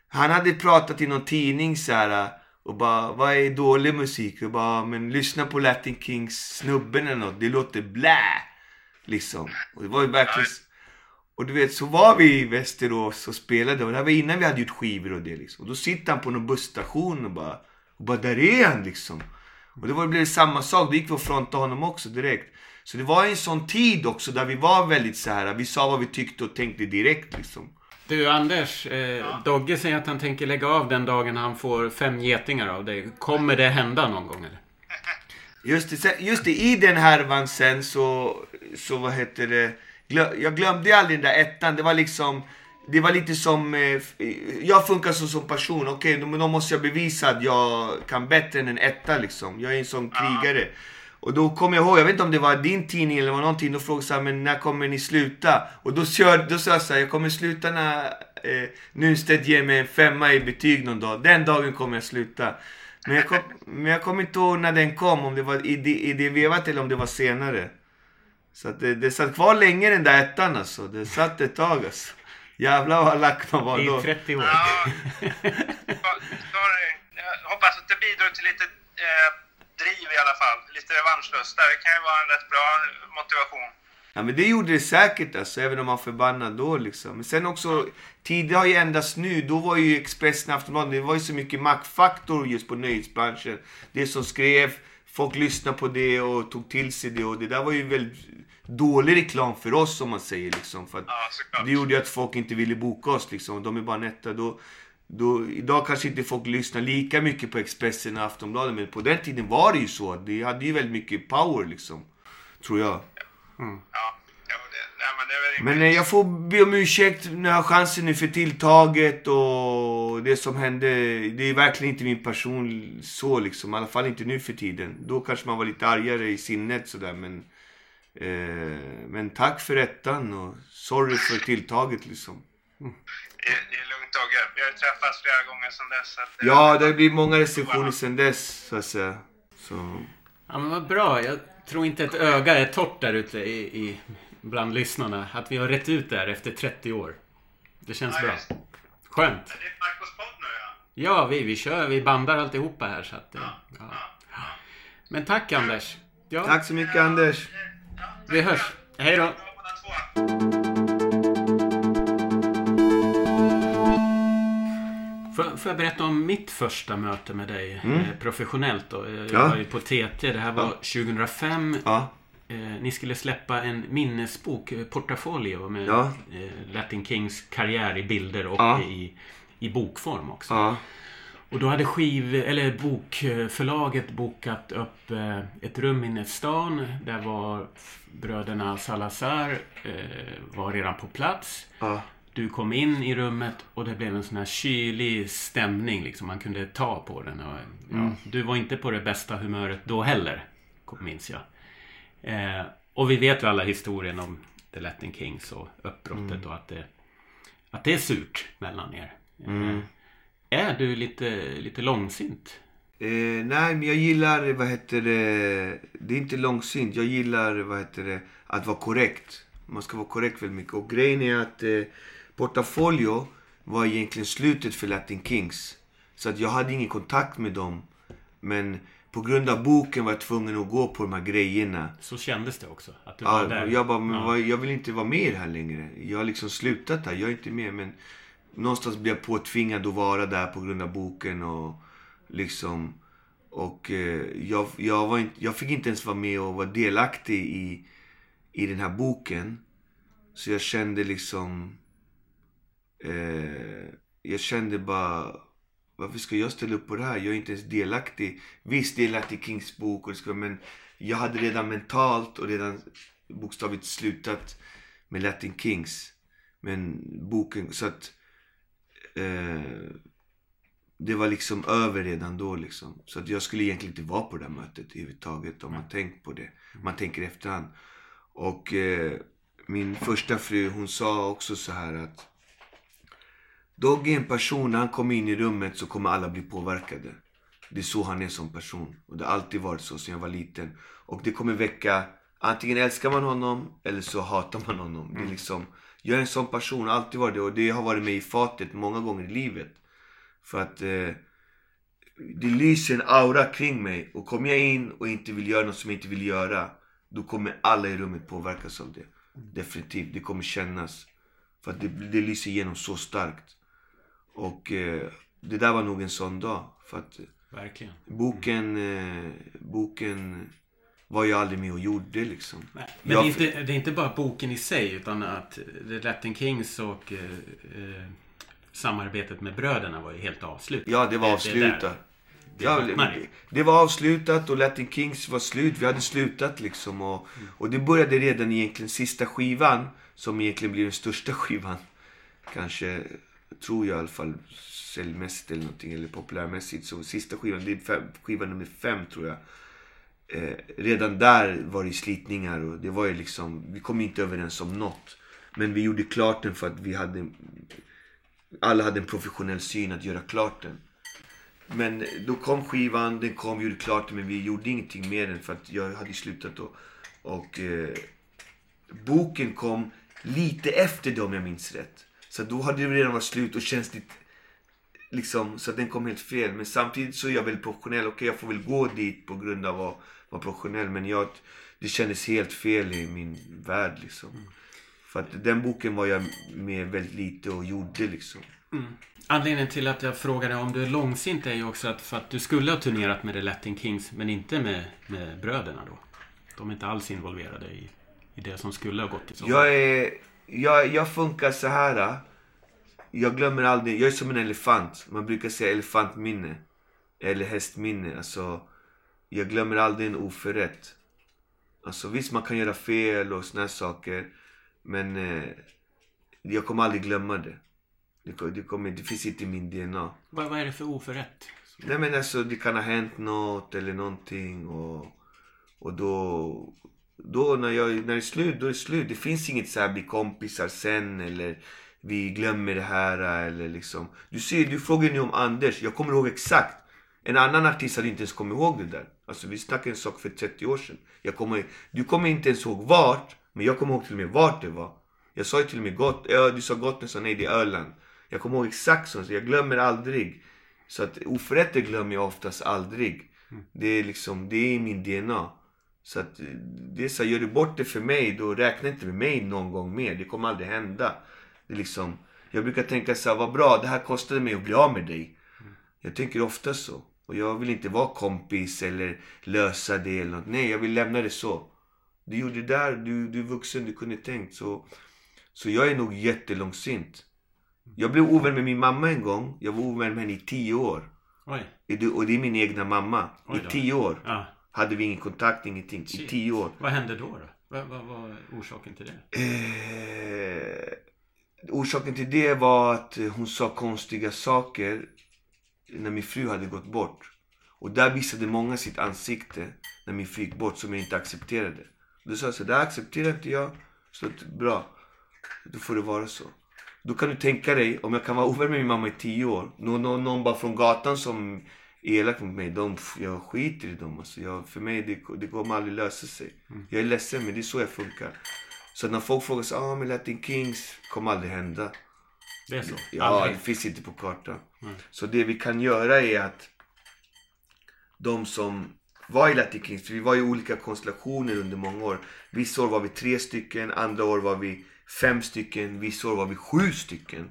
Han hade pratat i någon tidning så här äh, och bara, vad är dålig musik? Och bara, men lyssna på Latin Kings snubben eller något, det låter blä. Liksom. Och det var ju verkligen... Och du vet, så var vi i Västerås och spelade och det här var innan vi hade gjort skivor och det liksom. Och då sitter han på någon busstation och bara, och bara där är han liksom. Och det var, blev samma sak, då gick vi och frontade honom också direkt. Så det var en sån tid också där vi var väldigt så här. vi sa vad vi tyckte och tänkte direkt liksom. Du Anders, eh, Dogge säger att han tänker lägga av den dagen han får fem getingar av dig. Kommer det hända någon gång eller? Just det, just det i den härvan sen så, så vad heter det, jag glömde aldrig den där ettan. Det var liksom, det var lite som, eh, jag funkar så som person. Okej, men då måste jag bevisa att jag kan bättre än en etta liksom. Jag är en sån krigare. Och då kommer jag ihåg, jag vet inte om det var din tidning eller var någonting, då frågade jag så här, men när kommer ni sluta? Och då, kör, då sa jag så här, jag kommer sluta när eh, Nunstedt ger mig en femma i betyg någon dag. Den dagen kommer jag sluta. Men jag, kom, men jag kommer inte ihåg när den kom, om det var i det, i det vevat eller om det var senare. Så att det, det satt kvar länge den där ettan alltså. Det satt ett tag alltså. Jävlar vad lack man var då. I 30 år. ja. Sorry. Jag hoppas att det bidrar till lite eh, driv i alla fall. Lite revanschlust där. Det kan ju vara en rätt bra motivation. Ja men det gjorde det säkert alltså, även om man förbannad då liksom. Men sen också, tider har ju ändrats nu. Då var ju Expressen Aftonbladet, det var ju så mycket maktfaktor just på nöjesbranschen. Det som skrev, folk lyssnade på det och tog till sig det och det där var ju väldigt dålig reklam för oss om man säger liksom. För att Ja, det gjorde ju att folk inte ville boka oss liksom. De är bara netta. Då, då, idag kanske inte folk lyssnar lika mycket på Expressen och Aftonbladet. Men på den tiden var det ju så. Det hade ju väldigt mycket power liksom. Tror jag. Ja, det, nej, men det eh, jag får be om ursäkt när jag har chansen nu för tilltaget och det som hände. Det är verkligen inte min person så liksom. I alla fall inte nu för tiden. Då kanske man var lite argare i sinnet sådär men... Eh, men tack för rättan och sorry för tilltaget liksom. Det, är- det Dogge. Vi har ju träffats flera gånger sedan dess. Så att, Ja, det har blivit många recensioner sedan dess så att säga. Så... Ja, men vad bra. Jag tror inte ett öga är torrt där ute i, i, bland lyssnarna. Att vi har rätt ut där efter 30 år. Det känns Ja, bra. just. Skönt. Det är Marcos podd nu ja. Ja, vi, vi kör. Vi bandar alltihopa här. Så att, eh, ja. Men tack Anders. Ja, Tack så mycket Anders. ja vi hörs. Hej då. Får, får jag berätta om mitt första möte med dig eh, professionellt då? Eh, Jag Ja. var ju på TT. Det här var 2005. Ja, Eh, ni skulle släppa en minnesbok, Portafolio, med Ja. Latin Kings karriär i bilder och Ja. i, i bokform också. ja, Och då hade skiv, eller bokförlaget bokat upp ett rum inne i stan. Där var bröderna Salazar var redan på plats. Du kom in i rummet och det blev en sån här kylig stämning. Liksom. Man kunde ta på den. Och, ja, Du var inte på det bästa humöret då heller, minns jag. Eh, och vi vet ju alla historien om The Latin Kings och uppbrottet och att det, att det är surt mellan er. Eh, är du lite, lite långsint? Eh, nej, men jag gillar, vad heter det, det är inte långsint. Jag gillar, vad heter det, att vara korrekt. Man ska vara korrekt väldigt mycket. Och grejen är att eh, Portafolio var egentligen slutet för Latin Kings. Så att jag hade ingen kontakt med dem. Men på grund av boken var jag tvungen att gå på de här grejerna. Så kändes det också. Att du var Ja, där. jag bara, men Ja. jag vill inte vara med här längre. Jag har liksom slutat där. Jag är inte med. Men någonstans blev jag påtvingad att vara där på grund av boken och liksom... Och eh, jag, jag, var inte, jag fick inte ens vara med och vara delaktig i, i den här boken. Så jag kände liksom... Eh, jag kände bara... Varför ska jag ställa upp på det här? Jag är inte ens delaktig. Visst, det är Latin Kings bok, och det ska, men jag hade redan mentalt och redan bokstavligt slutat med Latin Kings. Men boken, så att... Eh, det var liksom över redan då liksom. Så att jag skulle egentligen inte vara på det där mötet överhuvudtaget om man tänkt på det. Man tänker i efterhand. Och eh, min första fru hon sa också så här att Dogge är en person, när han kommer in i rummet så kommer alla bli påverkade. Det är så han är som person. Och det har alltid varit så sedan jag var liten. Och det kommer väcka, antingen älskar man honom eller så hatar man honom. Det är liksom, jag är en sån person, alltid varit det. Och det har varit med i fatet många gånger i livet. För att eh, det lyser en aura kring mig. Och kommer jag in och inte vill göra något som jag inte vill göra. Då kommer alla i rummet påverkas av det. Definitivt, det kommer kännas. För att det, det lyser igenom så starkt. Och eh, det där var nog en sån dag. För att Verkligen. boken, eh, boken var jag aldrig med och gjorde liksom. Nej, Men Jag- det, är inte, det är inte bara boken i sig utan att The Latin Kings och eh, eh, samarbetet med bröderna var ju helt avslutat. Ja, det var avslutat. det Ja, bottnar i. det, det var avslutat och Latin Kings var slut. Vi hade slutat liksom. Och, och det började redan egentligen sista skivan. Som egentligen blir den största skivan. Kanske, tror jag i alla fall, säljmässigt eller någonting. Eller populärmässigt. Så sista skivan, det är fem, skiva nummer fem tror jag. Eh, redan där var det slitningar och det var ju liksom, vi kom inte överens om något. Men vi gjorde klart den för att vi hade, alla hade en professionell syn att göra klart den. Men då kom skivan, den kom, gjorde klart den, men vi gjorde ingenting med den för att jag hade slutat då. Och eh, boken kom lite efter det om jag minns rätt. Så då hade det redan varit slut och känns lite, liksom, så att den kom helt fel. Men samtidigt så är jag väldigt professionell. Okej, jag får väl gå dit på grund av att vara professionell. Men jag, det kändes helt fel i min värld liksom. För att den boken var jag med väldigt lite och gjorde liksom. Anledningen till att jag frågade om du är långsint är ju också att, för att du skulle ha turnerat med The Latin Kings men inte med, med bröderna då. De är inte alls involverade i, i det som skulle ha gått i så. Jag är... Jag, jag funkar så här. Jag glömmer aldrig. Jag är som en elefant. Man brukar säga elefantminne. Eller hästminne. Alltså, jag glömmer aldrig en oförrätt. Alltså visst, man kan göra fel och såna här saker. Men eh, jag kommer aldrig glömma det. Det, det, kommer, det finns inte i min DNA. Vad, vad är det för oförrätt? Nej men alltså det kan ha hänt något eller någonting och, och då, då när, jag, när det är slut, då är det slut. Det finns inget så här bli kompisar sen eller vi glömmer det här eller liksom. Du ser, du frågar nu om Anders. Jag kommer ihåg exakt. En annan artist hade inte ens kommit ihåg det där. Alltså vi snackar en sak för 30 år sedan. Jag kommer, du kommer inte ens ihåg vart, men jag kommer ihåg till och med vart det var. Jag sa ju till och med gott, ja, du sa gott, jag sa nej det är Öland. Jag kommer ihåg exakt så, så jag glömmer aldrig. Så att oförrätter glömmer jag oftast aldrig. Det är liksom, det är min DNA. Så att eh, det är så här, gör du bort det för mig, då räkna inte med mig någon gång mer. Det kommer aldrig hända. Det är liksom, jag brukar tänka så här, vad bra, det här kostade mig att bli av med dig. Jag tänker ofta så. Och jag vill inte vara kompis eller lösa det eller något. Nej, jag vill lämna det så. Du gjorde det där, du, du är vuxen, du kunde tänkt. Så, så jag är nog jättelångsint. Jag blev ovän med min mamma en gång. Jag var ovän med henne i tio år. Oj. Och det är min egna mamma. I tio år Ja. Hade vi ingen kontakt, ingenting. I Shit. tio år. Vad hände då? då? Vad, vad var orsaken till det? Eh, orsaken till det var att hon sa konstiga saker när min fru hade gått bort. Och där visade många sitt ansikte när min fru gick bort som jag inte accepterade. Då sa jag så det här accepterar inte jag. Så att, bra, då får det vara så. Då kan du tänka dig, om jag kan vara ovän med min mamma i tio år. Någon, någon, någon bara från gatan som elak mot mig. De, jag skiter i dem. Alltså jag, för mig, det, det kommer aldrig lösa sig. Jag är ledsen, men det är så jag funkar. Så när folk frågar så ah men Latin Kings kommer aldrig hända. Det är så? Ja, Aldrig? det finns inte på kartan. Så det vi kan göra är att de som var i Latin Kings, för vi var i olika konstellationer under många år. Vissa år var vi tre stycken, andra år var vi fem stycken, vissa år var vi sju stycken.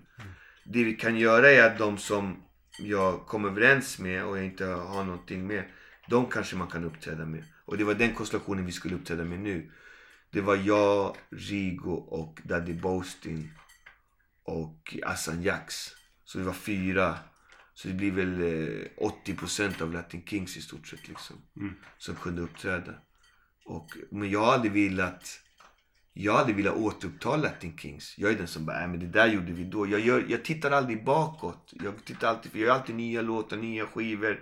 Det vi kan göra är att de som jag kom överens med och jag inte har någonting med, de kanske man kan uppträda med. Och det var den konstellationen vi skulle uppträda med nu. Det var jag, Rigo och Daddy Boastin och Assan Jax. Så vi var fyra. Så det blir väl eh, 80% av Latin Kings i stort sett liksom. Som kunde uppträda. Och, men jag aldrig velat jag har aldrig velat återuppta Latin Kings. Jag är den som bara, äh, men det där gjorde vi då. Jag, gör, jag tittar aldrig bakåt. Jag tittar alltid, för jag gör alltid nya låtar, nya skivor.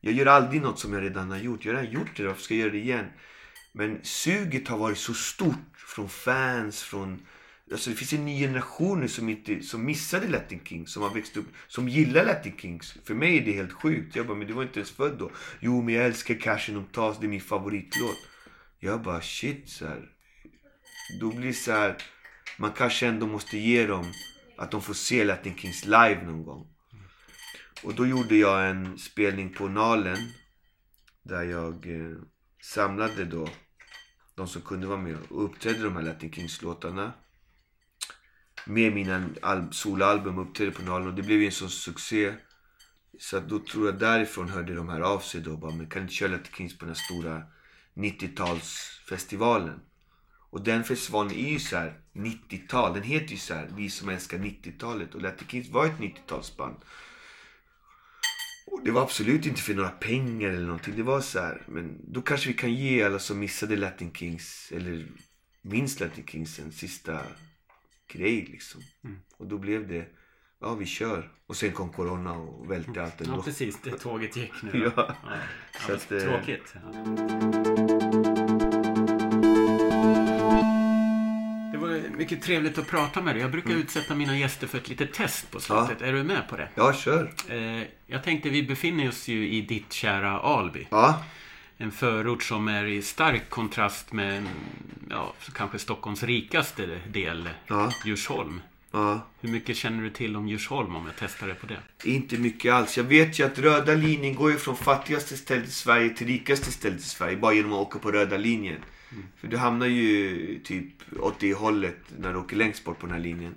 Jag gör aldrig något som jag redan har gjort. Jag har redan gjort det, varför ska jag göra det igen? Men suget har varit så stort från fans, från... Alltså det finns en ny generation nu som, inte, som missade Latin Kings, som har växt upp, som gillar Latin Kings. För mig är det helt sjukt. Jag bara, men du var inte ens född då. Jo, men jag älskar Cashen om Tas, det är min favoritlåt. Jag bara, shit så här. Då blir det så här, man kanske ändå måste ge dem att de får se Latin Kings live någon gång. Och då gjorde jag en spelning på Nalen. Där jag eh, samlade då de som kunde vara med och uppträdde de här Latin Kings-låtarna. Med mina al- soloalbum uppträdde på Nalen och det blev ju en sån succé. Så att då tror jag därifrån hörde de här av sig då bara, men kan inte köra Latin Kings på den här stora 90-talsfestivalen? Och den festivalen är ju så här 90-tal. Den heter ju så här Vi som älskar 90-talet. Och Latin Kings var ett 90-talsband. Och det var absolut inte för några pengar eller någonting. Det var så här, men då kanske vi kan ge alla som missade Latin Kings eller minns Latin Kings en sista grej liksom. Och då blev det, ja vi kör. Och sen kom Corona och välte allt ändå. Ja, precis. Det tåget gick nu. Ja. ja. Ja eh, Tråkigt. Ja. Mycket trevligt att prata med dig. Jag brukar utsätta mina gäster för ett litet test på slutet. Är du med på det? Ja, kör. Eh, jag tänkte, vi befinner oss ju i ditt kära Alby. Ja, En förort som är i stark kontrast med ja, kanske Stockholms rikaste del, Ja. Djursholm. ja. Hur mycket känner du till om Djursholm om jag testar det på det? Inte mycket alls. Jag vet ju att röda linjen går ju från fattigaste stället i Sverige till rikaste stället i Sverige. Bara genom att åka på röda linjen. För du hamnar ju typ åt det hållet när du åker längst bort på den här linjen.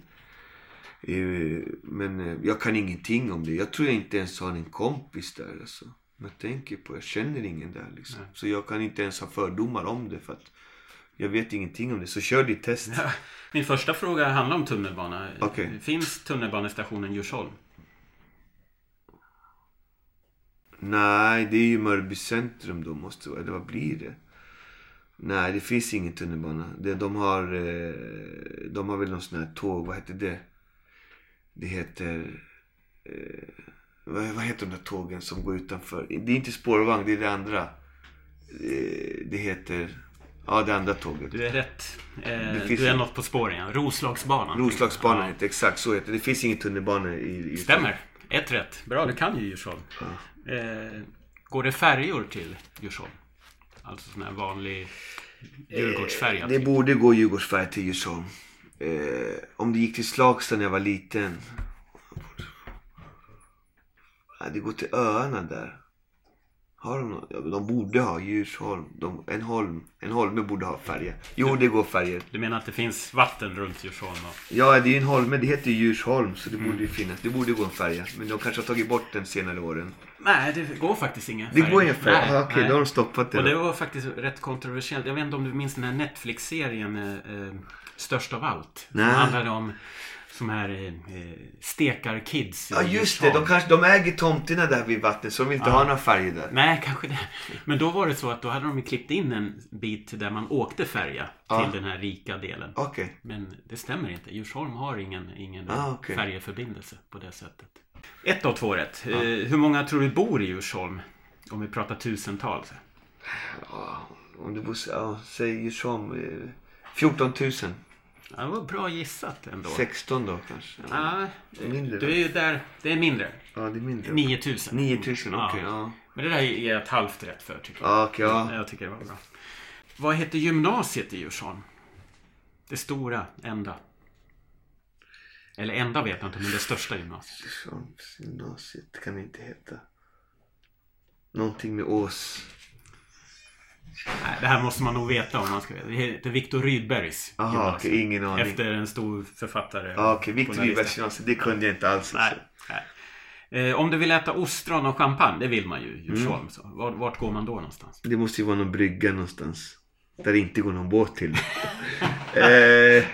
Eh, Men eh, jag kan ingenting om det. Jag tror jag inte ens har en kompis där alltså. Jag tänker på Jag känner ingen där liksom. Så jag kan inte ens ha fördomar om det för att jag vet ingenting om det. Så kör ditt test. Min första fråga handlar om tunnelbana. Okej. Finns tunnelbanestationen Djursholm? Nej, det är ju Mörby centrum då måste det. Eller vad blir det? Nej, det finns ingen tunnelbana. Det, de har... Eh, de har väl någon sån här tåg, vad heter det? Det heter... Eh, vad, vad heter de där tågen som går utanför? Det är inte spårvagn, det är det andra. Eh, det heter... Ja, det andra tåget. Du är rätt. Eh, du är ju- något på spåren, ja. Roslagsbanan. Roslagsbanan Ja. exakt så heter det. Det finns ingen tunnelbana i... i Stämmer. Ett rätt. Bra, du kan ju Djursholm. Eh, går det färjor till Djursholm? Alltså sån här vanlig Djurgårdsfärja? Det typ. borde gå Djurgårdsfärja till Djursholm. Eh, om det gick till Slagsta när jag var liten. Det går till öarna där. Har de, någon? ja, de borde ha Djursholm. De, en holm. En holme borde ha färja. Jo, det går färger. Du menar att det finns vatten runt Djursholm? Och... Ja, det är en holme. Det heter ju Djursholm. Så det borde Mm. ju finnas. Det borde gå en färja. Men de kanske har tagit bort den senare åren. Nej, det går faktiskt Det färja. går ingen färja? Nej, Ah, Okej, nej. då har de stoppat det. Och det var faktiskt rätt kontroversiellt. Jag vet inte om du minns den här Netflix-serien eh, eh, Störst av allt? Som Nej. handlade om som här eh, eh, stekar-kids. Ja, just det. De, kanske, de äger tomterna där vid vattnet. Så de vill inte Ja. ha några färger där. Nej, kanske det. Men då var det så att då hade de klippt in en bit där man åkte färja Ja. till den här rika delen. Okej. Men det stämmer inte. Djursholm har ingen, ingen Ah, okej. färjeförbindelse på det sättet. Ett av två rätt. Eh, hur många tror du bor i Djursholm? Om vi pratar tusentals. Ja, om du bor... Ja, säg Djursholm. eh, 14 000. Ja, det var bra gissat ändå. 16 då kanske. Ja, Mindre du är ju där. Det är mindre. Ja, det är mindre. 9000. 9000, okej. ja. Men det där ger jag ett halvt rätt för tycker jag. Ja, okej, ja. Jag tycker det var bra. Vad heter gymnasiet i Djursholm? Det stora, enda. Eller enda vet jag inte, men det största gymnasiet. Gymnasiet kan det inte heta. Någonting med Ås. Nej, det här måste man nog veta om man ska veta. Det heter Viktor Rydbergs gymnasium. okej, ingen aning. Efter en stor författare. Ja, okej. Victor journalist. Rydbergs gymnasiet, det kunde jag inte alls. Nej. nej. Eh, om du vill äta ostron och champagne, det vill man ju i Djursholm. Mm. Vart, vart går man då någonstans? Det måste ju vara någon brygga någonstans. Där det inte går någon båt till. eh,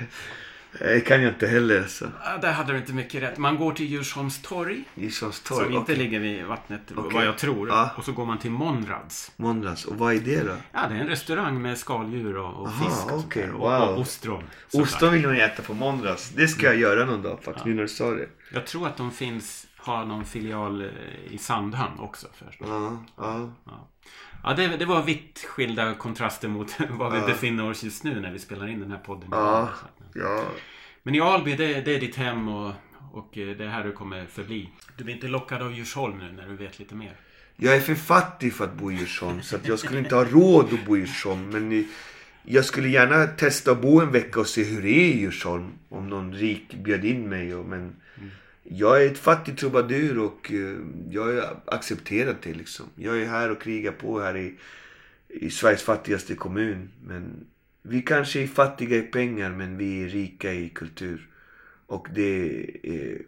det kan jag inte heller alltså. Ah, där hade du inte mycket rätt. Man går till Djursholms torg. Djursholms Som torg. inte okej. ligger vid vattnet, Okej. vad jag tror. Ja. Och så går man till Monrads. Måndags. Och vad är det då? Ja, det är en restaurang med skaldjur och, och Aha, fisk. och okej. där. Och, Wow. och ostron. Ostron vill man äta på måndags. Det ska jag göra någon dag faktiskt, nu när du sa det. Jag tror att de finns, har någon filial eh, i Sandhamn också. Förstås. Ja, ja. Ja, ja det, det var vitt skilda kontraster mot var vi befinner oss just nu när vi spelar in den här podden. Ja, ja. Men i Alby, det, det är ditt hem och, och eh, det är här du kommer förbli. Du blir inte lockad av Djursholm nu när du vet lite mer. Jag är för fattig för att bo i Djursholm. Så att jag skulle inte ha råd att bo i Djursholm. Men jag skulle gärna testa att bo en vecka och se hur det är i Djursholm. Om någon rik bjöd in mig. Och, men jag är ett fattigt trubadur och eh, jag har accepterat det liksom. Jag är här och krigar på här i, i Sveriges fattigaste kommun. Men vi kanske är fattiga i pengar men vi är rika i kultur. Och det är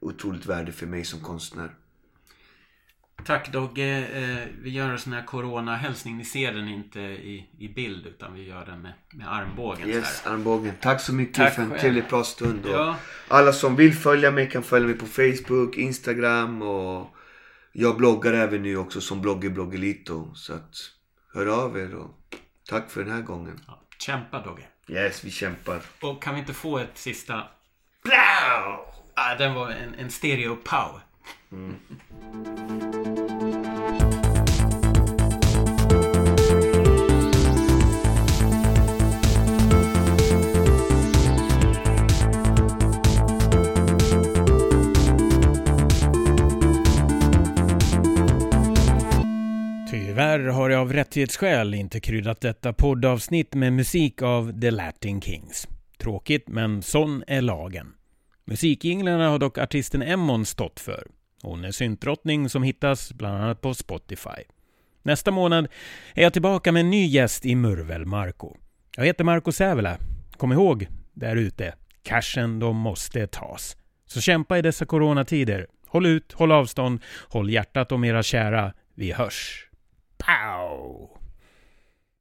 otroligt värde för mig som konstnär. Tack Dogge. Eh, vi gör en sån här corona-hälsning. Ni ser den inte i, i bild utan vi gör den med, med armbågen. Yes, armbågen. Tack så mycket Tack för en själv. trevlig pratstund. Ja. Alla som vill följa mig kan följa mig på Facebook, Instagram och jag bloggar även nu också som blogger Bloggelito. Så att hör av er och tack för den här gången. Ja, kämpa Dogge. Yes, vi kämpar. Och kan vi inte få ett sista... Blau! Ah, den var en, en stereo pow. Tyvärr har jag av rättighetsskäl inte kryddat detta poddavsnitt med musik av The Latin Kings. Tråkigt, men sån är lagen. Musikjinglarna har dock artisten Emmon stått för. Hon är syntdrottning som hittas bland annat på Spotify. Nästa månad är jag tillbaka med en ny gäst i Murvel Marco. Jag heter Marco Sävela. Kom ihåg, där ute, cashen de måste tas. Så kämpa i dessa coronatider. Håll ut, håll avstånd, håll hjärtat om era kära. Vi hörs. Pow!